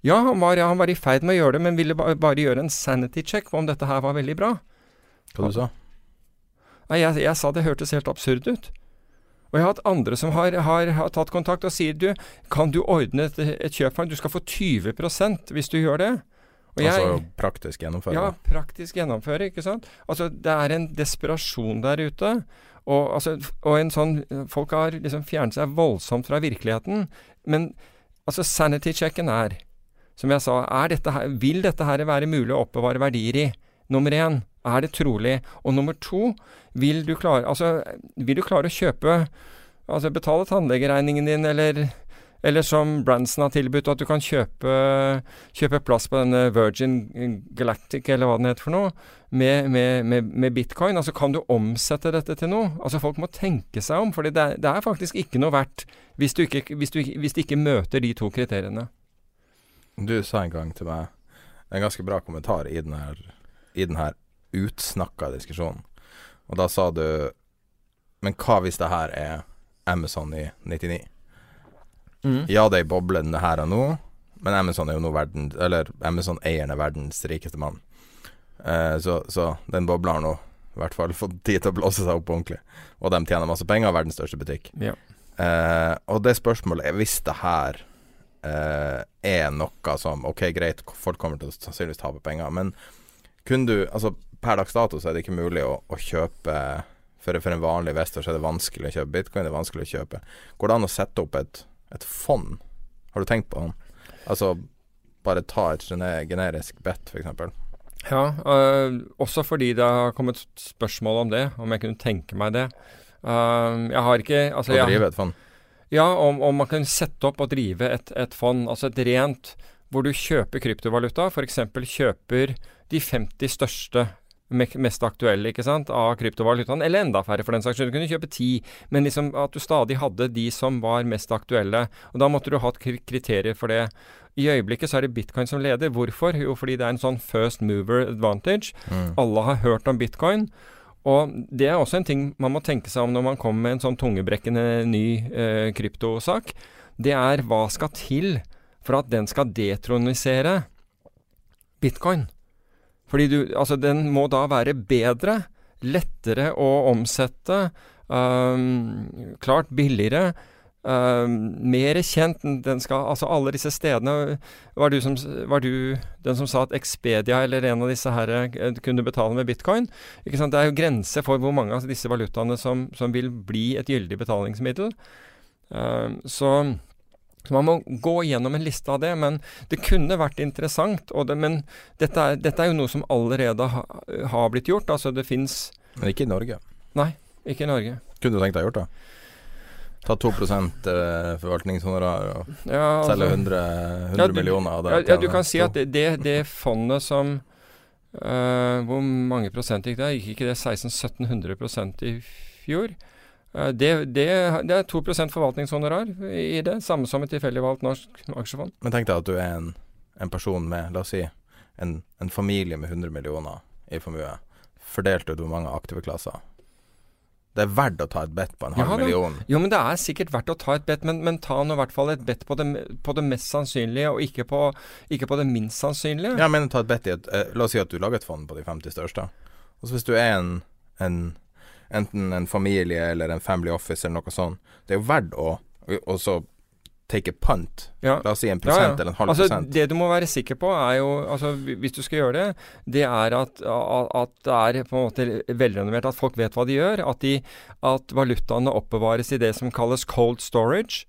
Ja, han var, han var i ferd med å gjøre det, men ville ba, bare gjøre en sanity check på om dette her var veldig bra. Hva du sa Nei, jeg, jeg sa det hørtes helt absurd ut. Og jeg har hatt andre som har, har, har tatt kontakt og sier du, kan du ordne et, et kjøp for? Du skal få 20% hvis du gjør det. Og jeg- altså praktisk gjennomføre. Ja, praktisk gjennomføre, ikke sant. Altså, det er en desperasjon der ute. Og, altså, og en sånn Folk har liksom fjernet seg voldsomt fra virkeligheten. Men altså, sanity-checken er, som jeg sa, dette her, vil dette her være mulig å oppbevare verdier i? Nummer én, er det trolig? Og nummer to, vil du klare, altså, vil du klare å kjøpe Altså betale tannlegeregningen din, eller eller som Branson har tilbudt, at du kan kjøpe, kjøpe plass på denne Virgin Galactic, eller hva den heter for noe, med, med, med, med bitcoin. Altså, kan du omsette dette til noe? Altså, folk må tenke seg om, for det, det er faktisk ikke noe verdt hvis du ikke, hvis du, hvis du ikke møter de to kriteriene. Du sa en gang til meg en ganske bra kommentar i den her, i den her utsnakka diskusjonen. Og da sa du Men hva hvis det her er Amazon i 99? Ja, det er i boblen det her og nå, men Amazon er jo nå verden Eller Amazon-eieren er verdens rikeste mann. Eh, så, så den bobla har nå i hvert fall fått tid til å blåse seg opp ordentlig. Og de tjener masse penger, verdens største butikk. Ja. Eh, og det spørsmålet er hvis det her eh, er noe som Ok, greit, folk kommer til å sannsynligvis tape penger, men kunne du Altså, per dags dato så er det ikke mulig å, å kjøpe for, for en vanlig investor så er det vanskelig å kjøpe bitcoin, det er vanskelig å kjøpe. Går det an å sette opp et, et fond? Har du tenkt på det? Altså bare ta et generisk bet, f.eks. Ja, øh, også fordi det har kommet spørsmål om det, om jeg kunne tenke meg det. Uh, jeg har ikke altså, Å drive et fond. Ja, om, om man kan sette opp og drive et, et fond, altså et rent hvor du kjøper kryptovaluta, f.eks. kjøper de 50 største mest aktuelle ikke sant, av kryptovalutaen, eller enda færre for den saks skyld. Du kunne kjøpe ti, men liksom at du stadig hadde de som var mest aktuelle. Og Da måtte du ha et kri- kriterier for det. I øyeblikket så er det bitcoin som leder. Hvorfor? Jo, fordi det er en sånn first mover advantage. Mm. Alle har hørt om bitcoin. Og det er også en ting man må tenke seg om når man kommer med en sånn tungebrekkende ny eh, kryptosak. Det er hva skal til for at den skal detronisere bitcoin? Fordi du Altså, den må da være bedre, lettere å omsette, um, klart billigere. Øhm, mer kjent. Den skal, altså alle disse stedene var du, som, var du den som sa at Expedia eller en av disse her eh, kunne betale med bitcoin? Ikke sant? Det er jo grenser for hvor mange av disse valutaene som, som vil bli et gyldig betalingsmiddel. Uh, så, så man må gå gjennom en liste av det. Men det kunne vært interessant. Det, men dette er, dette er jo noe som allerede ha, har blitt gjort. Altså det fins Men ikke i Norge. Nei, Ikke i Norge. Kunne du tenkt deg gjort det? Ta 2 eh, forvaltningshonorar og Ja, altså- selge 100, 100 Ja, du- millioner av det? Ja, du kan si at det, det, det fondet som uh, Hvor mange prosent gikk det? Gikk ikke det 1600-1700 prosent i fjor? Uh, det, det, det er 2% forvaltningshonorar i det, samme som et tilfeldig valgt norsk aksjefond. Men tenk deg at du er en, en person med, la oss si, en, en familie med 100 millioner i formue, fordelt utover mange aktive klasser. Det er verdt å ta et bet på en halv Ja million. Jo, men det er sikkert verdt å ta et bet, men, men ta nå i hvert fall et bet på på det mest sannsynlige, og ikke på, ikke på det minst sannsynlige. Ja, men ta et bet i et eh, La oss si at du lager et fond på de 50 største. Og så hvis du er en, en enten en familie eller en family office eller noe sånt, det er jo verdt å Og så take a punt. Ja. La oss si en Ja, ja. prosent eller en halv altså, prosent. Det du må være sikker på, er jo altså, Hvis du skal gjøre det, det er at, at, det er på en måte velrenovert, at folk vet hva de gjør. At, de, at valutaene oppbevares i det som kalles cold storage.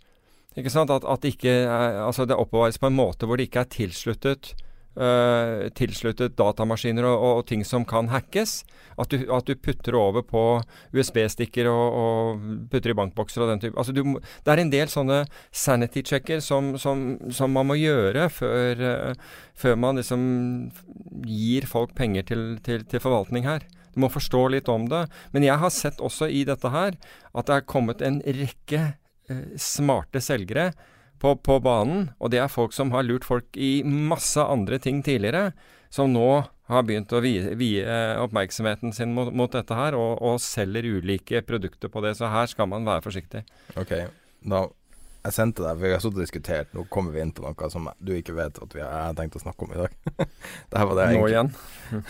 Ikke sant? At, at ikke, altså det oppbevares på en måte hvor det ikke er tilsluttet øh, tilsluttet datamaskiner og, og, ting som kan hackes. At du, at du putter over på USB-stikker og, og putter i bankbokser og den type. Altså du, det er en del sånne sanity-checker som, som, som man må gjøre før, uh, før man liksom gir folk penger til, til, til forvaltning her. Du må forstå litt om det. Men jeg har sett også i dette her at det er kommet en rekke uh, smarte selgere på, på banen. Og det er folk som har lurt folk i masse andre ting tidligere, som nå har begynt å vie, vie eh, oppmerksomheten sin mot, mot dette her, og, og selger ulike produkter på det. Så her skal man være forsiktig. Ok, da Jeg sendte deg, for jeg har sittet og diskutert, nå kommer vi inn på noe som du ikke vet at vi har, tenkt å snakke om i dag. det her var det jeg Nå igjen.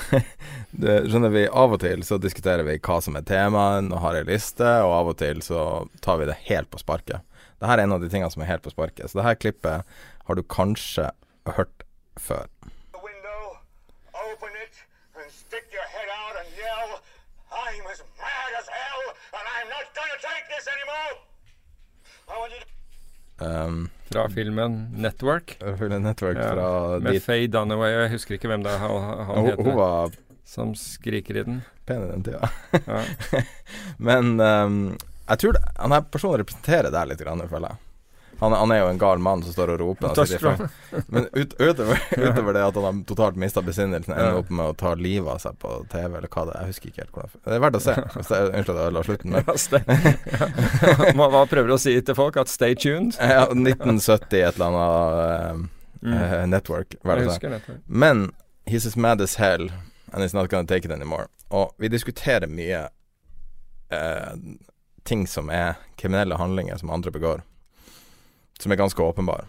det, Skjønner vi, av og til så diskuterer vi hva som er temaet, og har ei liste, og av og til så tar vi det helt på sparket. Dette er en av de tingene som er helt på sparket. Så det her klippet har du kanskje hørt før. window and stick your head out and yell, I'm as mad as hell, and I'm not gonna take this anymore! I want you to Um, Fra filmen 'Network'. Filmen Network Ja, fra med dit Faye Dunaway. Jeg husker ikke hvem det er han, han heter. hun var Som skriker i den. pen i den tida. Ja. Men um, jeg tror det, han her personen representerer deg litt, grann, føler jeg. Han, han er jo en gal mann som står og roper. Men ut, utover, utover det at han har totalt mista besinnelsen, ender opp med å ta livet av seg på TV, eller hva det er. Jeg husker ikke helt hvordan Det er verdt å se. Unnskyld at jeg ødela slutten, men Ja. Hva, prøver du å si til folk? At stay tuned? ja, 1970 et eller annet Mm. uh, network. Network. Men he's as mad as hell and he's not gonna take it anymore. Og vi diskuterer mye eh, ting som er kriminelle handlinger som andre begår, som er ganske åpenbare.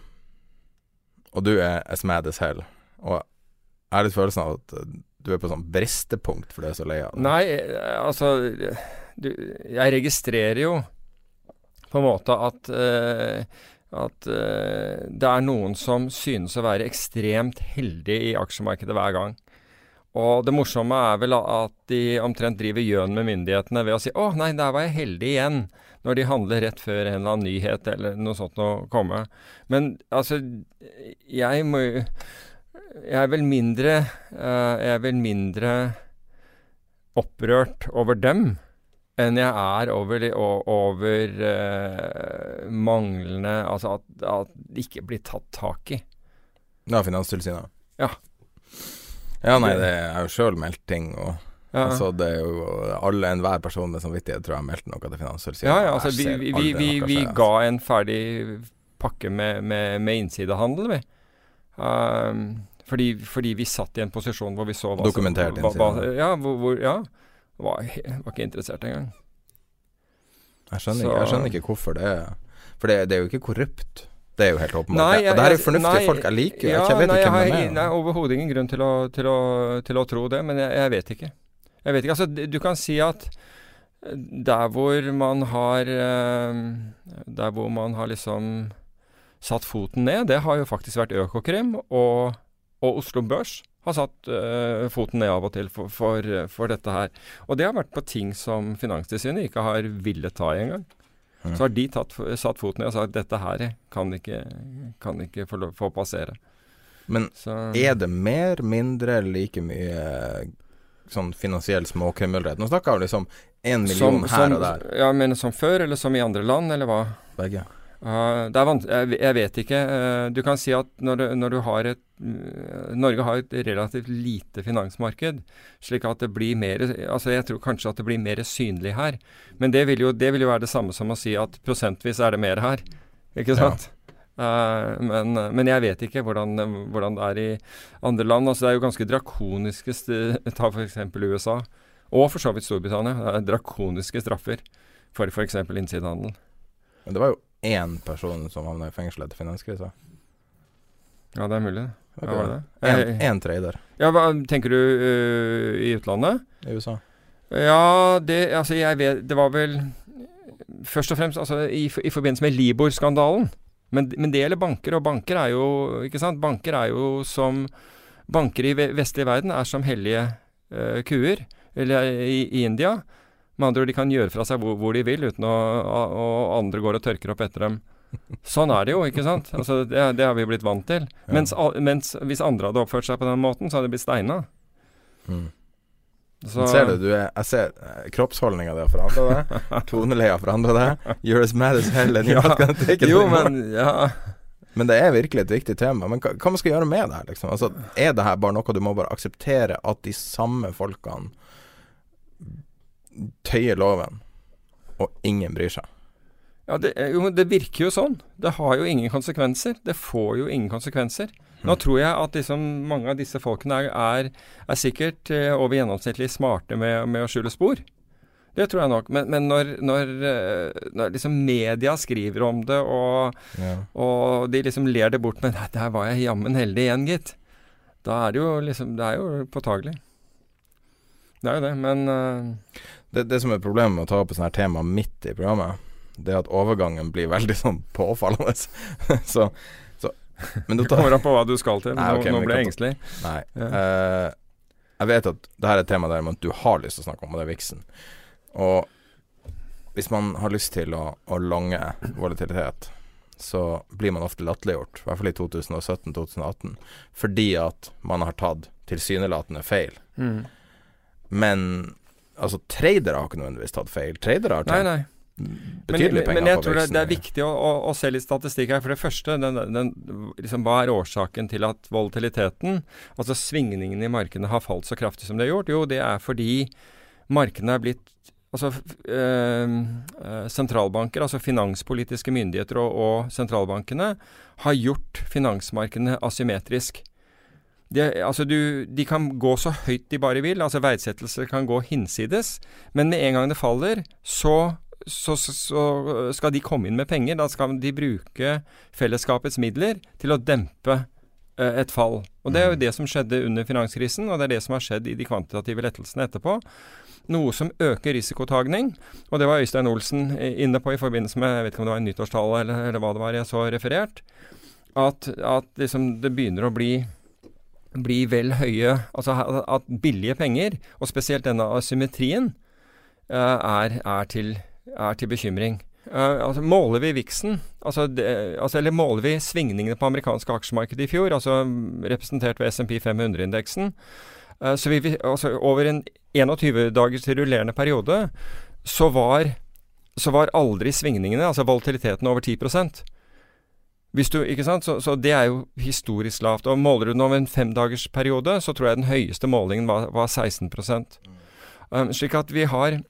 Og du er as mad as hell. Og jeg har litt følelsen av at eh, du er på sånn bristepunkt for det så lei av. Nei, eh, altså du, Jeg registrerer jo på en måte at uh, at uh, det er noen som synes å være ekstremt heldige i aksjemarkedet hver gang. Og det morsomme er vel at de omtrent driver gjøn med myndighetene ved å si 'Å, nei, der var jeg heldig igjen', når de handler rett før en eller annen nyhet eller noe sånt å komme. Men altså, jeg må jo Jeg er vel mindre eh, Jeg er vel mindre opprørt over dem enn jeg er over, over uh, manglende Altså at, at det ikke blir tatt tak i. Ja, Finanstilsynet. Ja. Ja, nei, det er jo sjøl meldt ting, og Ja. altså, det er jo alle, enhver person med samvittighet tror jeg har meldt noe til Finanstilsynet. Ja, ja, altså vi, vi, vi, vi, vi skje, altså. ga en ferdig pakke med, med, med innsidehandel, vi. Um, fordi, fordi vi satt i en posisjon hvor vi så hva Dokumentert innsidehandel. Ja, hvor, hvor, ja. Var, var ikke interessert engang. Jeg skjønner, Så- ikke, jeg skjønner ikke hvorfor det For det, det er jo ikke korrupt. Det er jo helt åpenbart. Nei, jeg- og det her er fornuftige nei, folk. Jeg liker ja, Jeg vet nei, ikke hvem de er. Nei, overhodet ingen grunn til å, til, å, til å tro det, men jeg, jeg vet ikke. Jeg vet ikke. Altså, du kan si at eh, der hvor man har eh, Der hvor man har liksom satt foten ned, det har jo faktisk vært Økokrim og, og Oslo Børs har satt uh, foten ned av og til for, for, for dette her. Og det har vært på ting som Finanstilsynet ikke har villet ta i engang. Mm. Så har de tatt, satt foten ned og sagt dette her kan ikke, kan ikke få, lov- få passere. Men Så, er det mer, mindre, like mye sånn finansiell småkriminalitet? Nå snakker vi liksom én million her og der. Ja, men som før, eller som i andre land, eller hva? Begge. Jeg, vet ikke. Uh, du kan si at når du, når du har et uh, Norge har et relativt lite finansmarked, slik at det blir mer Altså jeg tror kanskje at det blir mer synlig her. Men det vil jo, det vil jo være det samme som å si at prosentvis er det mer her. Ikke Ja. sant? Uh, men, men jeg vet ikke hvordan, hvordan det er i andre land. Altså Det er jo ganske drakoniske Ta f.eks. USA, og for så vidt Storbritannia. Det er drakoniske straffer for f.eks. innsidehandel. Men det var jo én person som havna i fengsel etter finanskrisa. Ja, det er mulig. Okay. Ja, var det? En, en trader Ja, hva tenker du uh, i utlandet? i USA. Ja, det Altså, jeg vet Det var vel Først og fremst altså, i, i forbindelse med Libor-skandalen. Men, men det gjelder banker, og banker er jo Ikke sant? Banker er jo som Banker i vestlig verden er som hellige uh, kuer. Eller i, i India. Med andre ord, de kan gjøre fra seg hvor, hvor de vil, uten å Og andre går og tørker opp etter dem. Sånn er det jo, ikke sant? Altså, det, det har vi blitt vant til. Ja. Mens, mens hvis andre hadde oppført seg på den måten, så hadde de blitt steina. Mm. Så, Ser du, du er, jeg ser eh, kroppsholdninga di har forandra deg. Toneleia har forandra deg. You're as mad as hell and you're not gonna take it Jo, anymore. men ja. Men det er virkelig et viktig tema. Men hva, hva man skal gjøre med det her, liksom? Altså, er det her bare noe du må bare akseptere at de samme folkene tøyer loven, og ingen bryr seg? ja det, er jo, det virker jo sånn. Det har jo ingen konsekvenser. Det får jo ingen konsekvenser. Nå Mm. tror jeg at liksom, mange av disse folkene er, er, er sikkert eh, over gjennomsnittlig smarte med, med å skjule spor. Det tror jeg nok. Men, men når, når, eh, når liksom media skriver om det, og, Ja. og de liksom ler det bort Men "Nei, der var jeg jammen heldig igjen, gitt. Da er det jo liksom Det er jo påtagelig. Det er jo det, men eh, Det, det som er problemet med å ta opp et sånt her tema midt i programmet, det er at overgangen blir veldig sånn påfallende. så, så Men du Det kommer an på hva du skal til. Nei, nå ok, nå men ble jeg engstelig. Nei. Ja. Uh, Jeg vet at det her er et tema der du har lyst til å snakke om, og det er viksen. Og hvis man har lyst til å, å lange volatilitet, så blir man ofte latterliggjort, i hvert fall i 2017-2018, fordi at man har tatt tilsynelatende feil. Mm. Men altså, tradere har ikke nødvendigvis tatt feil. Tradere har tjent betydelig Men, betydelige penger men jeg tror det, det er viktig å, å, å se litt statistikk her. For det første, den, den, liksom, hva er årsaken til at volatiliteten, altså svingningene i markedene, har falt så kraftig som det har gjort? Jo, det er fordi markedene er blitt Altså eh, sentralbanker, altså finanspolitiske myndigheter og, og sentralbankene, har gjort finansmarkedene asymmetrisk. Det, altså du, de kan gå så høyt de bare vil, altså verdsettelse kan gå hinsides, men med en gang det faller, så, så, så, så skal de komme inn med penger. Da skal de bruke fellesskapets midler til å dempe eh, et fall. Og Det er jo det som skjedde under finanskrisen, og det er det som har skjedd i de kvantitative lettelsene etterpå. Noe som øker risikotagning, og det var Øystein Olsen eh, inne på i forbindelse med jeg vet ikke om det var en nyttårstale eller, eller hva det var jeg så referert, at, at liksom det begynner å bli bli vel høye Altså at billige penger, og spesielt denne asymmetrien, eh, er, er, til, er til bekymring. Eh, altså Måler vi viksen, altså, det, altså, eller måler vi svingningene på amerikanske aksjemarked i fjor, altså representert ved SMP 500-indeksen, eh, så vi, altså, over en 21 dagers rullerende periode, så var, så var aldri svingningene, altså volatiliteten, over 10 hvis du? Så, så det er jo historisk lavt. Og Måler du den over en femdagersperiode, så tror jeg den høyeste målingen var, var 16 um, Slik at vi har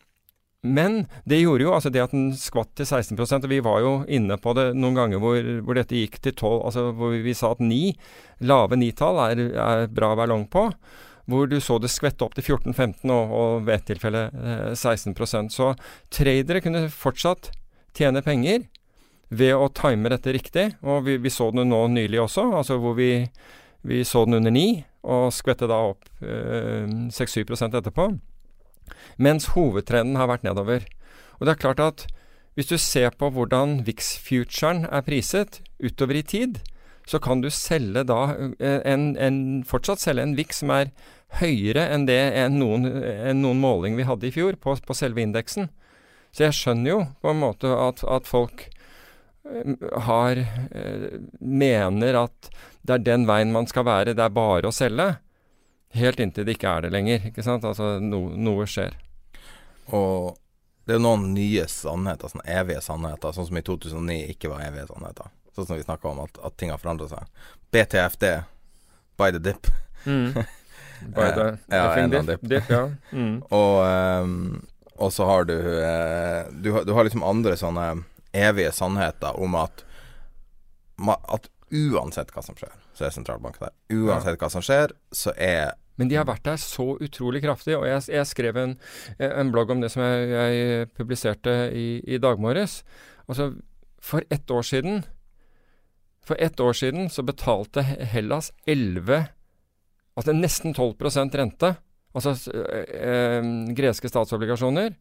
Men det gjorde jo altså det at den skvatt til 16% og vi var jo inne på det noen ganger hvor, hvor dette gikk til 12, altså hvor vi sa at 9, lave nitall, er, er bra å være long på. Hvor du så det skvette opp til 14-15 og, og ved et tilfelle eh, 16% Så tradere kunne fortsatt tjene penger ved å time dette riktig. Og vi, vi så den nå nylig også, altså hvor vi, vi så den under 9 og skvette da opp eh, 6-7 etterpå. Mens hovedtrenden har vært nedover. Og det er klart at hvis du ser på hvordan VIX-futuren er priset utover i tid, så kan du selge da eh, en, en, fortsatt selge en VIX som er høyere enn det enn noen, enn noen måling vi hadde i fjor på, på selve indeksen. Så jeg skjønner jo på en måte at, at folk har eh, mener at det er den veien man skal være, det er bare å selge. Helt inntil det ikke er det lenger. ikke sant? Altså no, noe skjer. Og det er jo noen nye sannheter, sånne evige sannheter, sånn som i 2009 ikke var evige sannheter. Sånn som vi snakka om, at, at ting har forandret seg. BTFD, by the dip. By the Eh, ja, en dip, dip. dip, ja. Mm. Og, um, og så har du, uh, du Du har liksom andre sånne evige sannheter om at At uansett hva som skjer, så er sentralbanken der. Uansett hva som skjer, så er Men de har vært der så utrolig kraftig. Og jeg, jeg skrev en, en blogg om det som jeg, jeg publiserte i, i dag morges. Altså, for ett år siden For ett år siden så betalte Hellas 11 Altså nesten 12 rente. Altså øh, eh, greske statsobligasjoner.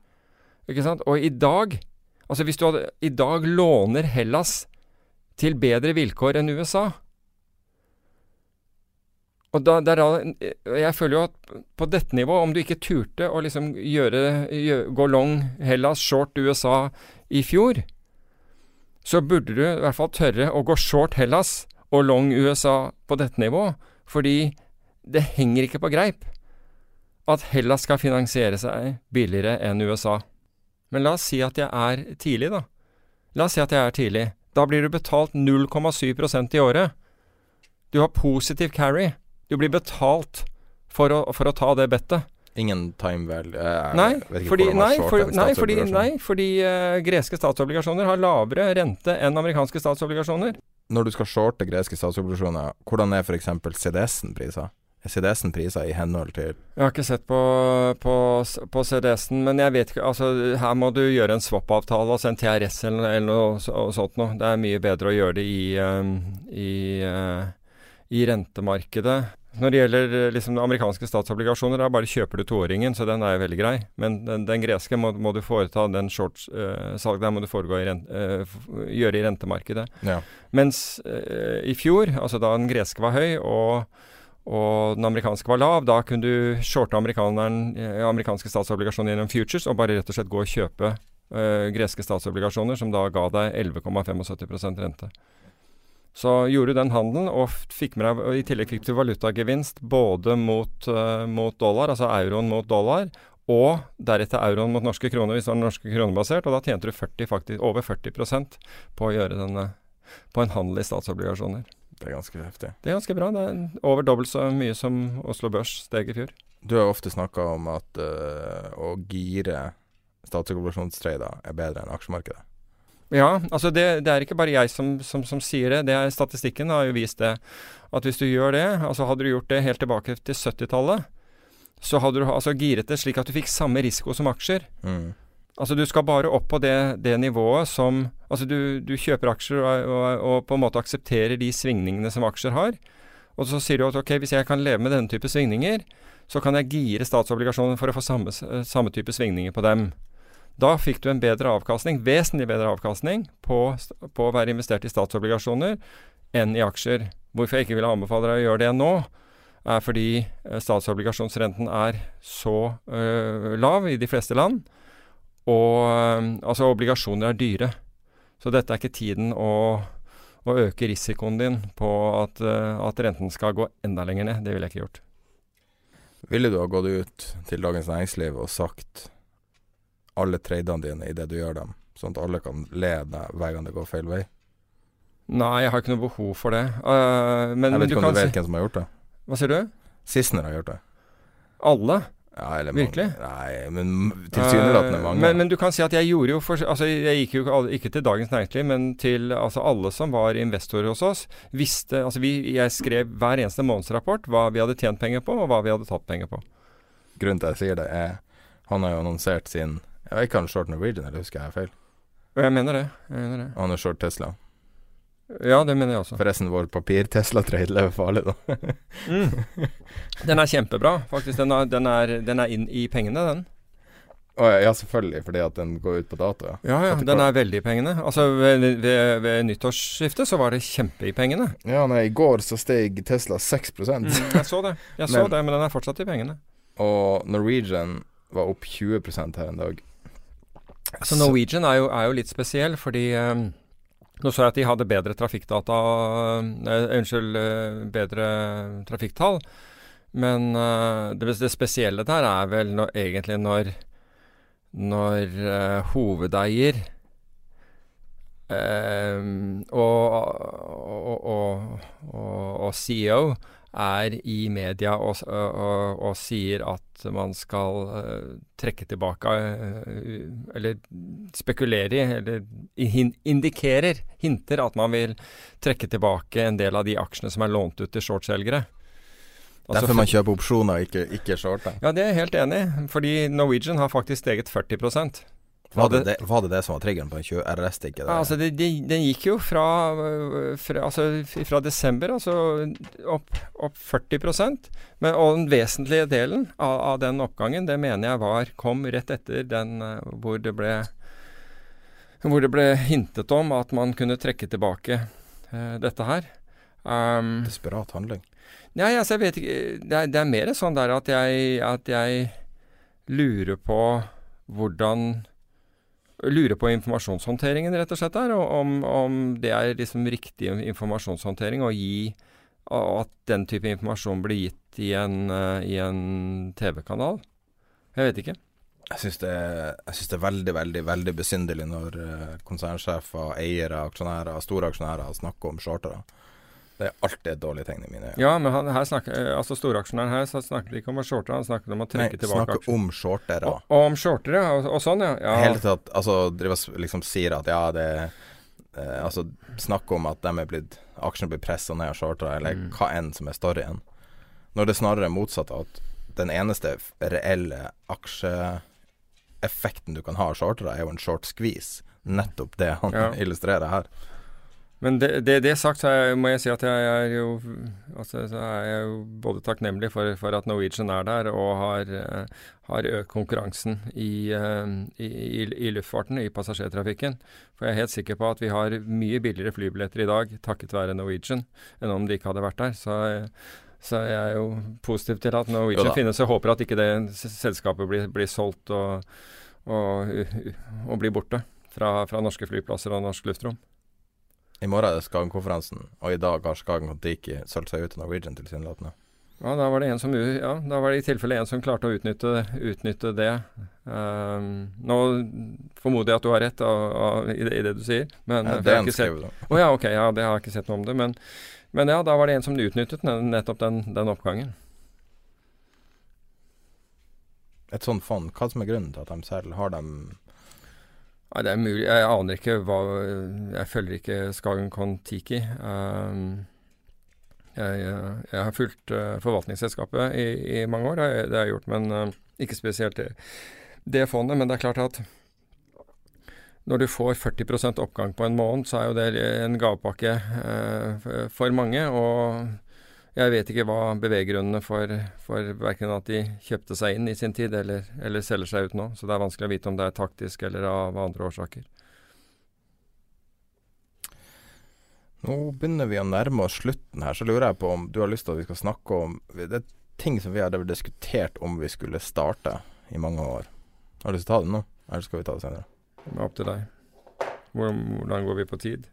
Ikke sant? Og i dag Altså hvis du hadde I dag låner Hellas til bedre vilkår enn USA. Og da, det er jeg føler jo at på dette nivået, om du ikke turte å liksom gjøre, gjøre, gå long Hellas, short USA i fjor, så burde du i hvert fall tørre å gå short Hellas og long USA på dette nivået. Fordi det henger ikke på greip at Hellas skal finansiere seg billigere enn USA. Men la oss si at jeg er tidlig, da. La oss si at jeg er tidlig. Da blir du betalt 0,7% i året. Du har positiv carry. Du blir betalt for å, for å ta det bettet. ingen time vel eh, Nei, fordi, nei, for, nei, fordi, nei, fordi uh, greske statsobligasjoner har lavere rente enn amerikanske statsobligasjoner. Når du skal shorte greske statsobligasjoner, hvordan er f.eks. CDS-en priser? CDS-en priser i henhold til Jeg har ikke sett på, på, på CDS-en, men jeg vet ikke altså Her må du gjøre en swap-avtale, altså en TRS eller, eller noe og sånt noe. Det er mye bedre å gjøre det i, um, i, uh, i rentemarkedet. Når det gjelder eh, liksom, amerikanske statsobligasjoner, da bare kjøper du toåringen, så den er jo veldig grei. Men den, den greske må, må du foreta, den short-salg der må du foregå i rent, uh, gjøre i rentemarkedet. Ja. Mens uh, i fjor, altså da den greske var høy, og, og den amerikanske var lav, da kunne du shorte eh, amerikanske statsobligasjoner gjennom futures og bare rett og slett gå og kjøpe eh, greske statsobligasjoner, som da ga deg 11,75% rente. Så gjorde du den handelen, og deg, og i tillegg fikk du valutagevinst både mot, eh, mot dollar, altså euroen mot dollar, og deretter euroen mot norske kroner hvis det var norske kronebasert, og da tjente du 40, faktisk, over 40% på å gjøre denne, på en handel i statsobligasjoner. Det er ganske heftig. Det er ganske bra. Det er over dobbelt så mye som Oslo Børs steg i fjor. Du har ofte snakka om at eh, å gire statsobligasjonstrader er bedre enn aksjemarkedet. Ja, altså det, det er ikke bare jeg som, som, som sier det. det er, statistikken har jo vist det. At hvis du gjør det, altså hadde du gjort det helt tilbake til 70-tallet, så hadde du altså giret det slik at du fikk samme risiko som aksjer. Mm. Altså Du skal bare opp på det, det nivået som Altså du, du kjøper aksjer og, og, og på en måte aksepterer de svingningene som aksjer har. Og så sier du at ok, hvis jeg kan leve med denne type svingninger, så kan jeg gire statsobligasjoner for å få samme, samme type svingninger på dem. Da fikk du en bedre avkastning, vesentlig bedre avkastning, på, på å være investert i statsobligasjoner enn i aksjer. Hvorfor jeg ikke vil anbefale deg å gjøre det nå, er fordi eh, statsobligasjonsrenten er så øh, lav i de fleste land. Og øh, altså obligasjoner er dyre. Så dette er ikke tiden å, å øke risikoen din på at, øh, at renten skal gå enda lenger ned. Det ville jeg ikke gjort. Ville du ha gått ut til Dagens Næringsliv og sagt alle tradene dine idet du gjør dem, sånn at alle kan le deg hver gang det går feil vei? Nei, jeg har ikke noe behov for det. Uh, men, jeg vet du ikke om kan du vet si hvem som har gjort det. Hva sier du? Sissener har gjort det. Alle? Ja, eller Virkelig? Mange, nei, men tilsynelatende Eh, mange. Men, men du kan si at jeg gjorde jo for, Altså, jeg gikk jo ikke alle- ikke til Dagens Næringsliv, men til altså alle som var investorer hos oss. Visste Altså, vi, jeg skrev hver eneste månedsrapport hva vi hadde tjent penger på, og hva vi hadde tatt penger på. Grunnen til at jeg sier det, er han har jo annonsert sin Jeg vet ikke om han short Norwegian, eller husker jeg feil? Jeg mener det. Jeg mener det. Han er short Tesla. Ja, det mener jeg også. Forresten, vår papir-Tesla-trade lever farlig, da. Mm. Den er kjempebra, faktisk. Den er, den er, den er inn i pengene, den. Oh, ja, selvfølgelig, fordi at den går ut på dato, ja. Ja, ja. Den er veldig i pengene. Altså, ved, ved, ved nyttårsskiftet så var det kjempe i pengene. Ja, nei, i går så steg Tesla 6 Mm, jeg så det. Jeg så Men- det, men den er fortsatt i pengene. Og Norwegian var opp 20% her en dag. Så Norwegian er jo, er jo litt spesiell, fordi eh, nå så jeg at de hadde bedre trafikkdata eh, Unnskyld, eh, bedre trafikktall. Men eh, det, det spesielle der er vel når, egentlig når når eh, hovedeier eh, og, og, og, og, CEO er i media og, og, og, sier at man skal eh, trekke tilbake eh, Eller spekulerer i, eller indikerer, hinter at man vil trekke tilbake en del av de aksjene som er lånt ut til shortselgere. Altså Derfor man kjøper opsjoner, ikke, ikke shorter. Ja, det er jeg helt enig i. Fordi Norwegian har faktisk steget 40 Var det det, var det det som var triggeren på en 20 RS-stikke? Ja, altså det, det, Den gikk jo fra, øh, fra, altså, fra desember altså opp, opp 40 Men, Og den vesentlige delen av, av den oppgangen, det mener jeg var kom rett etter den øh, hvor det ble hvor det ble hintet om at man kunne trekke tilbake uh, dette her. Um, Desperat handling. Nei, altså jeg vet ikke Det er, det er mer sånn der at jeg, at jeg lurer på hvordan Lurer på informasjonshåndteringen, rett og slett, der. Og om, om det er liksom riktig informasjonshåndtering å gi og At den type informasjon blir gitt i en, eh, en TV-kanal. Jeg vet ikke. Jeg syns det, det er veldig, veldig veldig besynderlig når eh, konsernsjefer, eiere, aksjonærer, store aksjonærer snakker om shortere. Det er alltid et dårlig tegn i mine øyne. Ja, men han, her snakker, eh, altså storaksjonæren her så snakket ikke om å shorte, han snakket om å Nei, trekke tilbake snakke aksjer. om shortere. Og, og om shortere, og, og sånn, ja. ja. Hele tatt, altså driver liksom sier at ja, det eh, Altså snakk om at de er blitt aksjene blir pressa ned av shortere, eller Mm. hva enn som er storyen. Når det snarere er motsatt, at den eneste reelle aksjeeffekten du kan ha av shortere, er jo en short squeeze. Nettopp det han Ja. illustrerer her. Men det, det, det sagt, så er, må jeg si at jeg er jo altså, så er jeg jo både takknemlig for, for at Norwegian er der, og har, eh, har økt konkurransen i, eh, i, i, i luftfarten, i passasjertrafikken. For jeg er helt sikker på at vi har mye billigere flybilletter i dag takket være Norwegian, enn om de ikke hadde vært der. Så, Så jeg er jo positiv til at Norwegian finnes. Jeg håper at ikke det selskapet blir, blir solgt og, og, og blir borte fra, fra norske flyplasser og norsk luftrom. I morgen er det Skagen-konferansen, og i dag har Skagen og Diki solgt seg ut til Norwegian tilsynelatende. Ja, da var det en som Ja, da var det i tilfelle en som klarte å utnytte, utnytte det. Um, nå formoder jeg at du har rett av, av, i, det, i det du sier, men Ja, det har er en ikke sett- Oh, ja, ok, ja, det har jeg ikke sett noe om det. Men, men ja, da var det en som utnyttet nettopp den, den oppgangen. Et sånt fond, hva som er grunnen til at de selv har dem Nei, det er mulig. Jeg aner ikke hva Jeg følger ikke Skagen Kon-Tiki. Um, jeg, jeg har fulgt uh, forvaltningsselskapet i, i mange år, jeg, det har jeg gjort. Men uh, ikke spesielt det, det fondet. Men det er klart at når du får 40% oppgang på en måned, så er jo det en gavepakke uh, for mange. Og jeg vet ikke hva beveggrunnene for, for verken at de kjøpte seg inn i sin tid, eller, eller selger seg ut nå. Så det er vanskelig å vite om det er taktisk eller av andre årsaker. Nå begynner vi å nærme oss slutten her, så lurer jeg på om du har lyst til at vi skal snakke om Det er ting som vi hadde diskutert om vi skulle starte i mange år. Har du lyst til å ta det nå, eller skal vi ta det senere? Det er opp til deg. Hvordan, går vi på tid?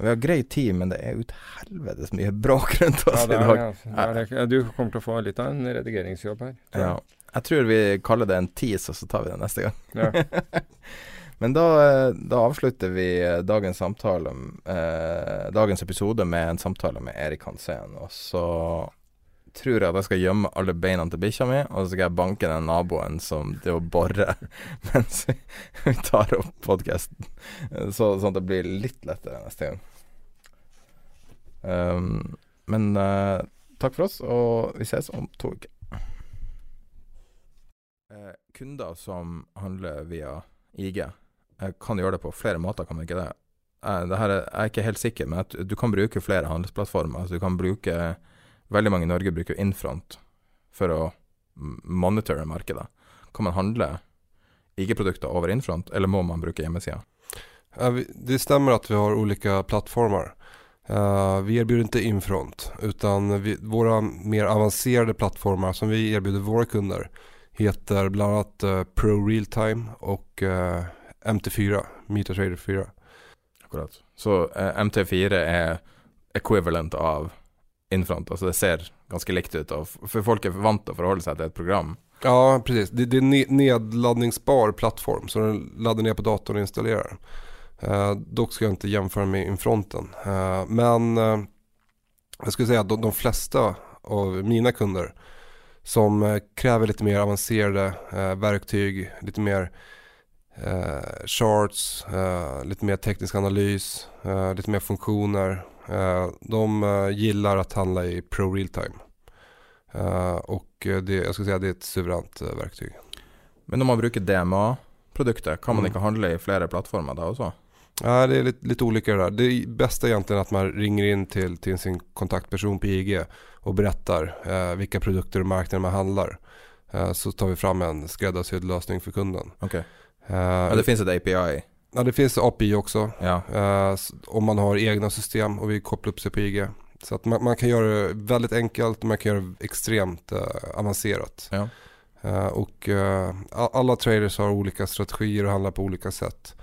Vi har grei tid, men det er ut helvetes mye bråk rundt oss Ja, er, i dag. ja, er. Ja, du kommer til å få litt av en redigeringsjobb her. tror Ja. jeg. Jeg tror vi kaller det en tease, og så tar vi det neste gang. Ja. Men da, da avslutter vi eh, dagens samtale eh, Dagens episode med en samtale med Erik Hansen. Og så tror jeg at jeg skal gjemme alle beina til bikkja mi, og så skal jeg banke den naboen som det å bore mens vi, vi tar opp podkasten. Så, sånn at det blir litt lettere neste gang. Um, men uh, takk for oss, og vi ses om to uker. Uh, kunder som handler via IG, uh, kan gjøre det på flere måter, kan man ikke det? Eh, det her er, jeg er ikke helt sikker, men at du kan bruke flere handelsplattformer. Altså, du kan bruke Veldig mange i Norge bruker Infront for å monitore markedet. Kan man handle IG-produkter over Infront, eller må man bruke hjemmesida? Det stemmer at vi har ulike plattformar. Eh, vi erbjuder inte Infront utan vi, våra mer avancerade plattformar som vi erbjuder våra kunder heter bland annat uh, Pro Realtime och uh, MT4, MetaTrader 4. Akkurat. Så eh, MT4 er equivalent av Infront. alltså det ser ganske likt ut, og för folk er vant att å forholde seg til et program. Ja, precis. Det, det är en ne- nedladdningsbar plattform så den laddar ner på datorn och installerar. Eh, dock ska jag inte jämföra med Infronten. Eh, men eh, jag skulle säga att de, de flesta av mina kunder som kräver lite mer avancerade eh, verktyg, lite mer eh, charts, eh, lite mer teknisk analys, eh, lite mer funktioner. Eh, de gillar att handla i Pro Real Time. och det, jag skulle säga det är ett suveränt verktyg. Men om man bruker DMA-produkter, kan man Mm. ikke handle i flere plattformer da også? Ja, det är lite, lite olika det där. Det bästa är egentligen att man ringer in till, till sin kontaktperson på IG och berättar eh, vilka produkter och marknader man handlar. Eh, så tar vi fram en skräddarsydd lösning för kunden. Okay. Eh, Ja, det finnes et API. ja, det finns API också. Ja. Eh, om man har egna system och vi koppla upp sig på IG. Så att man, man kan göra det väldigt enkelt och man kan göra det extremt eh, avancerat. Ja. Eh, och alla traders har olika strategier och handlar på olika sätt.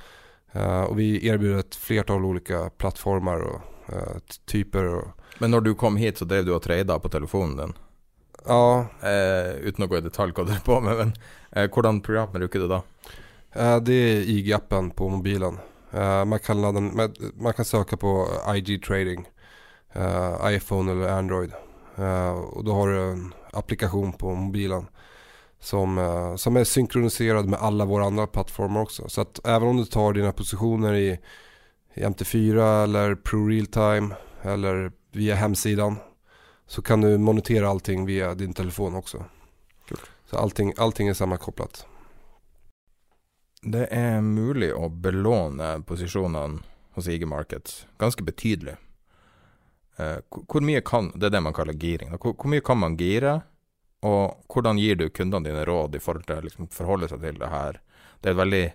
Eh, och vi erbjuder ett flertal olika plattformar och eh, typer. Och, Men når du kom hit, så drev du och trada på telefonen ja, Eh, uten å gå i detalj hva du er på med, men eh, hvordan program bruker du da? eh, det är IG-appen på mobilen. Eh, man, kan ladda, man, man kan söka på IG trading, eh, iPhone eller Android. og och då har du en applikation på mobilen som, eh, som är synkroniserad med alla våra andra plattformar också. Så att även om du tar dina positioner i, i MT4 eller Pro Realtime eller via hemsidan så kan du monitera allting via din telefon också. Så allting, allting är sammankopplat. Det er mulig å belåne posisjonene hos IG Markets ganske betydelig. Eh, hvor mye kan Det er det man kaller giring. hvor mye kan man gire, og hvordan gir du kundene dine råd i forhold til å liksom, forholde seg til det her? Det er et veldig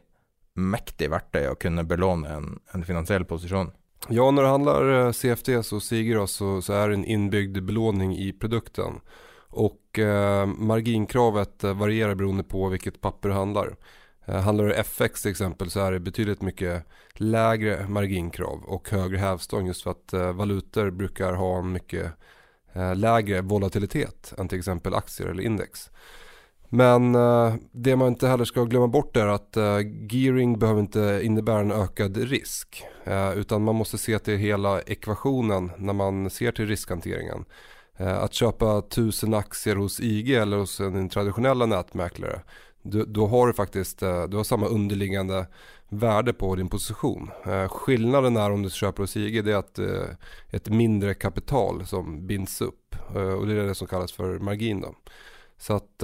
mektig verktøy å kunne belåne en, en finansiell posisjon. Ja, når det handlar CFD CFDs och så, så är det en inbyggd belåning i produkten. Och eh, marginkravet varierer varierar beroende på vilket papper det handlar. Eh, handlar det FX till exempel så är det betydligt mycket lägre marginkrav och högre hävstång just för att eh, valutor brukar ha en eh, lägre volatilitet än till exempel aktier eller index. Men eh, det man inte heller ska glömma bort är att eh, gearing behöver inte innebära en ökad risk. Eh, utan man måste se till hela ekvationen när man ser till riskhanteringen. Eh, att köpa 1000 aktier hos IG eller hos en traditionella nätmäklare. Då har du faktiskt eh, du har samma underliggande värde på din position. Eh, skillnaden är om du köper hos IG det är att eh, ett mindre kapital som binds upp. Eh, och det är det som kallas för margin då. Så att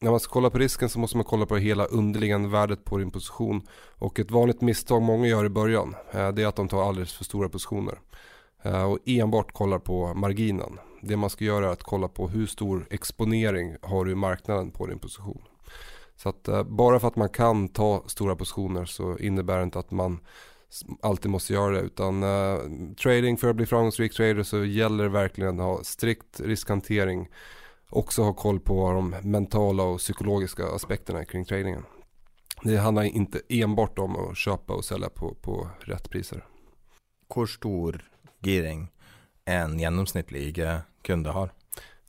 när man ska kolla på risken så måste man kolla på hela underliggande värdet på din position. Och ett vanligt misstag många gör i början det är att de tar alldeles för stora positioner. Och enbart kollar på marginen. Det man ska göra är att kolla på hur stor exponering har du i marknaden på din position. Så att eh, bara för att man kan ta stora positioner så innebär det inte att man alltid måste göra det. Utan uh, trading för att bli framgångsrik trader så gäller det verkligen att ha strikt riskhantering. Också ha koll på de mentala och psykologiska aspekterna kring tradingen. Det handlar inte enbart om att köpa och sälja på, på rätt priser. Hvor stor giring en genomsnittlig IG-kunde har?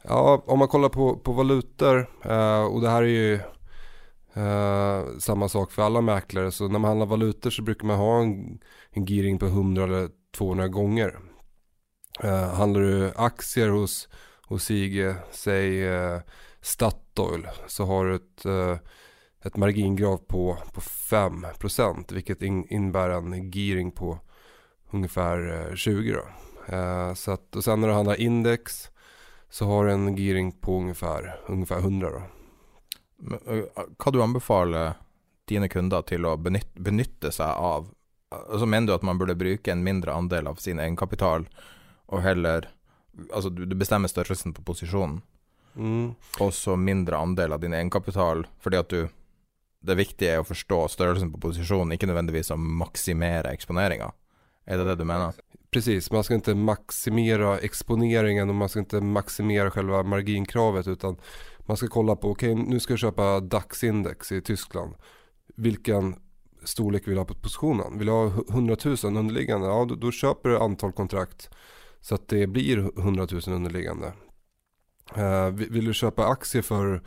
Ja, om man kollar på, på valutor eh, och det här är ju eh, samma sak för alla mäklare. Så när man handlar valutor så brukar man ha en, en gearing på 100 eller 200 gånger. Eh, handlar du aktier hos, hos IG, säg eh, Statoil, så har du ett, eh, ett margingrav på, på 5% vilket in, innebär en gearing på ungefär eh, 20 då. Så att, och sen när du handlar index så har du en gearing på ungefär, ungefär 100 då. Hva du anbefaler dine kunder til å benytte, benytte seg av? Altså Mener du at man burde bruke en mindre andel av sin egenkapital, og heller Altså du, du bestemmer størrelsen på posisjonen, Mm. og så mindre andel av din egenkapital, fordi at du Det viktige er å forstå størrelsen på posisjonen, ikke nødvendigvis å maksimere eksponeringa. Er det det du mener? Precis, man ska inte maximera exponeringen och man ska inte maximera själva marginkravet utan man ska kolla på, okej nu ska jag köpa DAX-index i Tyskland. Vilken storlek vill jag ha på positionen? Vill jag ha 100 000 underliggande? Ja, då köper du antal kontrakt så att det blir 100 000 underliggande. Uh, vill du köpa aktier för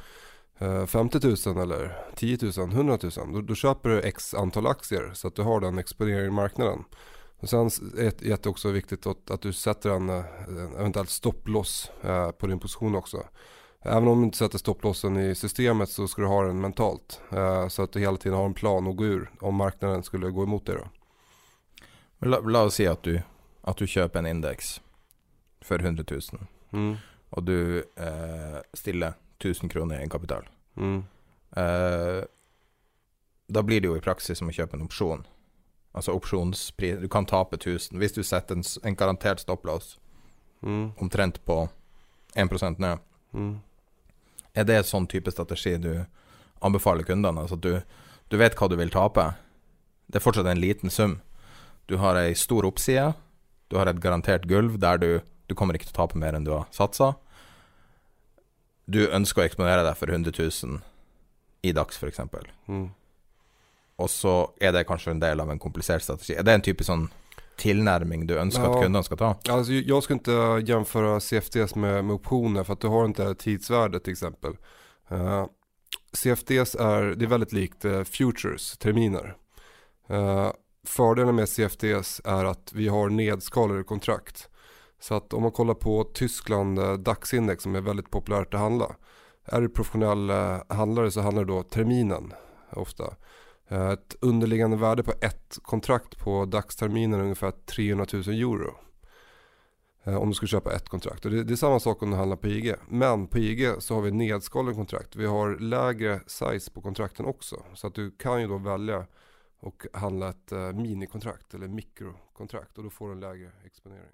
uh, 50 000 eller 10 000, 100 000? Då, då köper du x antal aktier så att du har den exponeringen i marknaden. Och sen är det også att, att du sätter en, eh, en eventuellt stopploss uh, på din position också. Även om du inte sätter stopplossen i systemet så ska du ha den mentalt. Eh, så att du hela tiden har en plan att gå ur om marknaden skulle gå emot dig då. La, la oss si at du, att du kjøper en index for 100 000, Mm. og du eh, stiller 1000 kroner i egenkapital. Mm. Eh, da blir det jo i praksis som å kjøpe en opsjon. Altså opsjonspris Du kan tape 1000 hvis du setter en, en garantert stopplås Mm. omtrent på 1 ned. Mm. Er det sånn type strategi du anbefaler kundene? Altså at du, du vet hva du vil tape. Det er fortsatt en liten sum. Du har ei stor oppside. Du har et garantert gulv der du, du kommer ikke til å tape mer enn du har satsa. Du ønsker å eksponere deg for 100 000 i dags, f.eks. Mm. Og så er det kanskje en del av en komplisert strategi. Er det en type sånn tilnærming du ønsker Ja. at kundene skal ta? Alltså, jag skulle inte jämföra CFDs med, med optioner för att du har inte tidsvärde till exempel. Eh, CFDs är, det är väldigt likt uh, futures, terminer. Uh, fördelen med CFDs är att vi har nedskalade kontrakt. Så att om man kollar på Tyskland uh, DAX-index som är väldigt populärt att handla. Är du professionell handlare så handlar det då terminen ofta. Eh, Ett underliggande värde på ett kontrakt på dagsterminen är ungefär 300 000 euro. Eh, Om du skulle köpa ett kontrakt. Och det, det är samma sak om du handlar på IG. Men på IG så har vi nedskalen kontrakt. Vi har lägre size på kontrakten också. Så att du kan ju då välja och handla ett eh, minikontrakt eller mikrokontrakt. Och då får du en lägre exponering.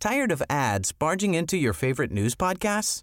Tired of ads barging into your favorite news podcasts?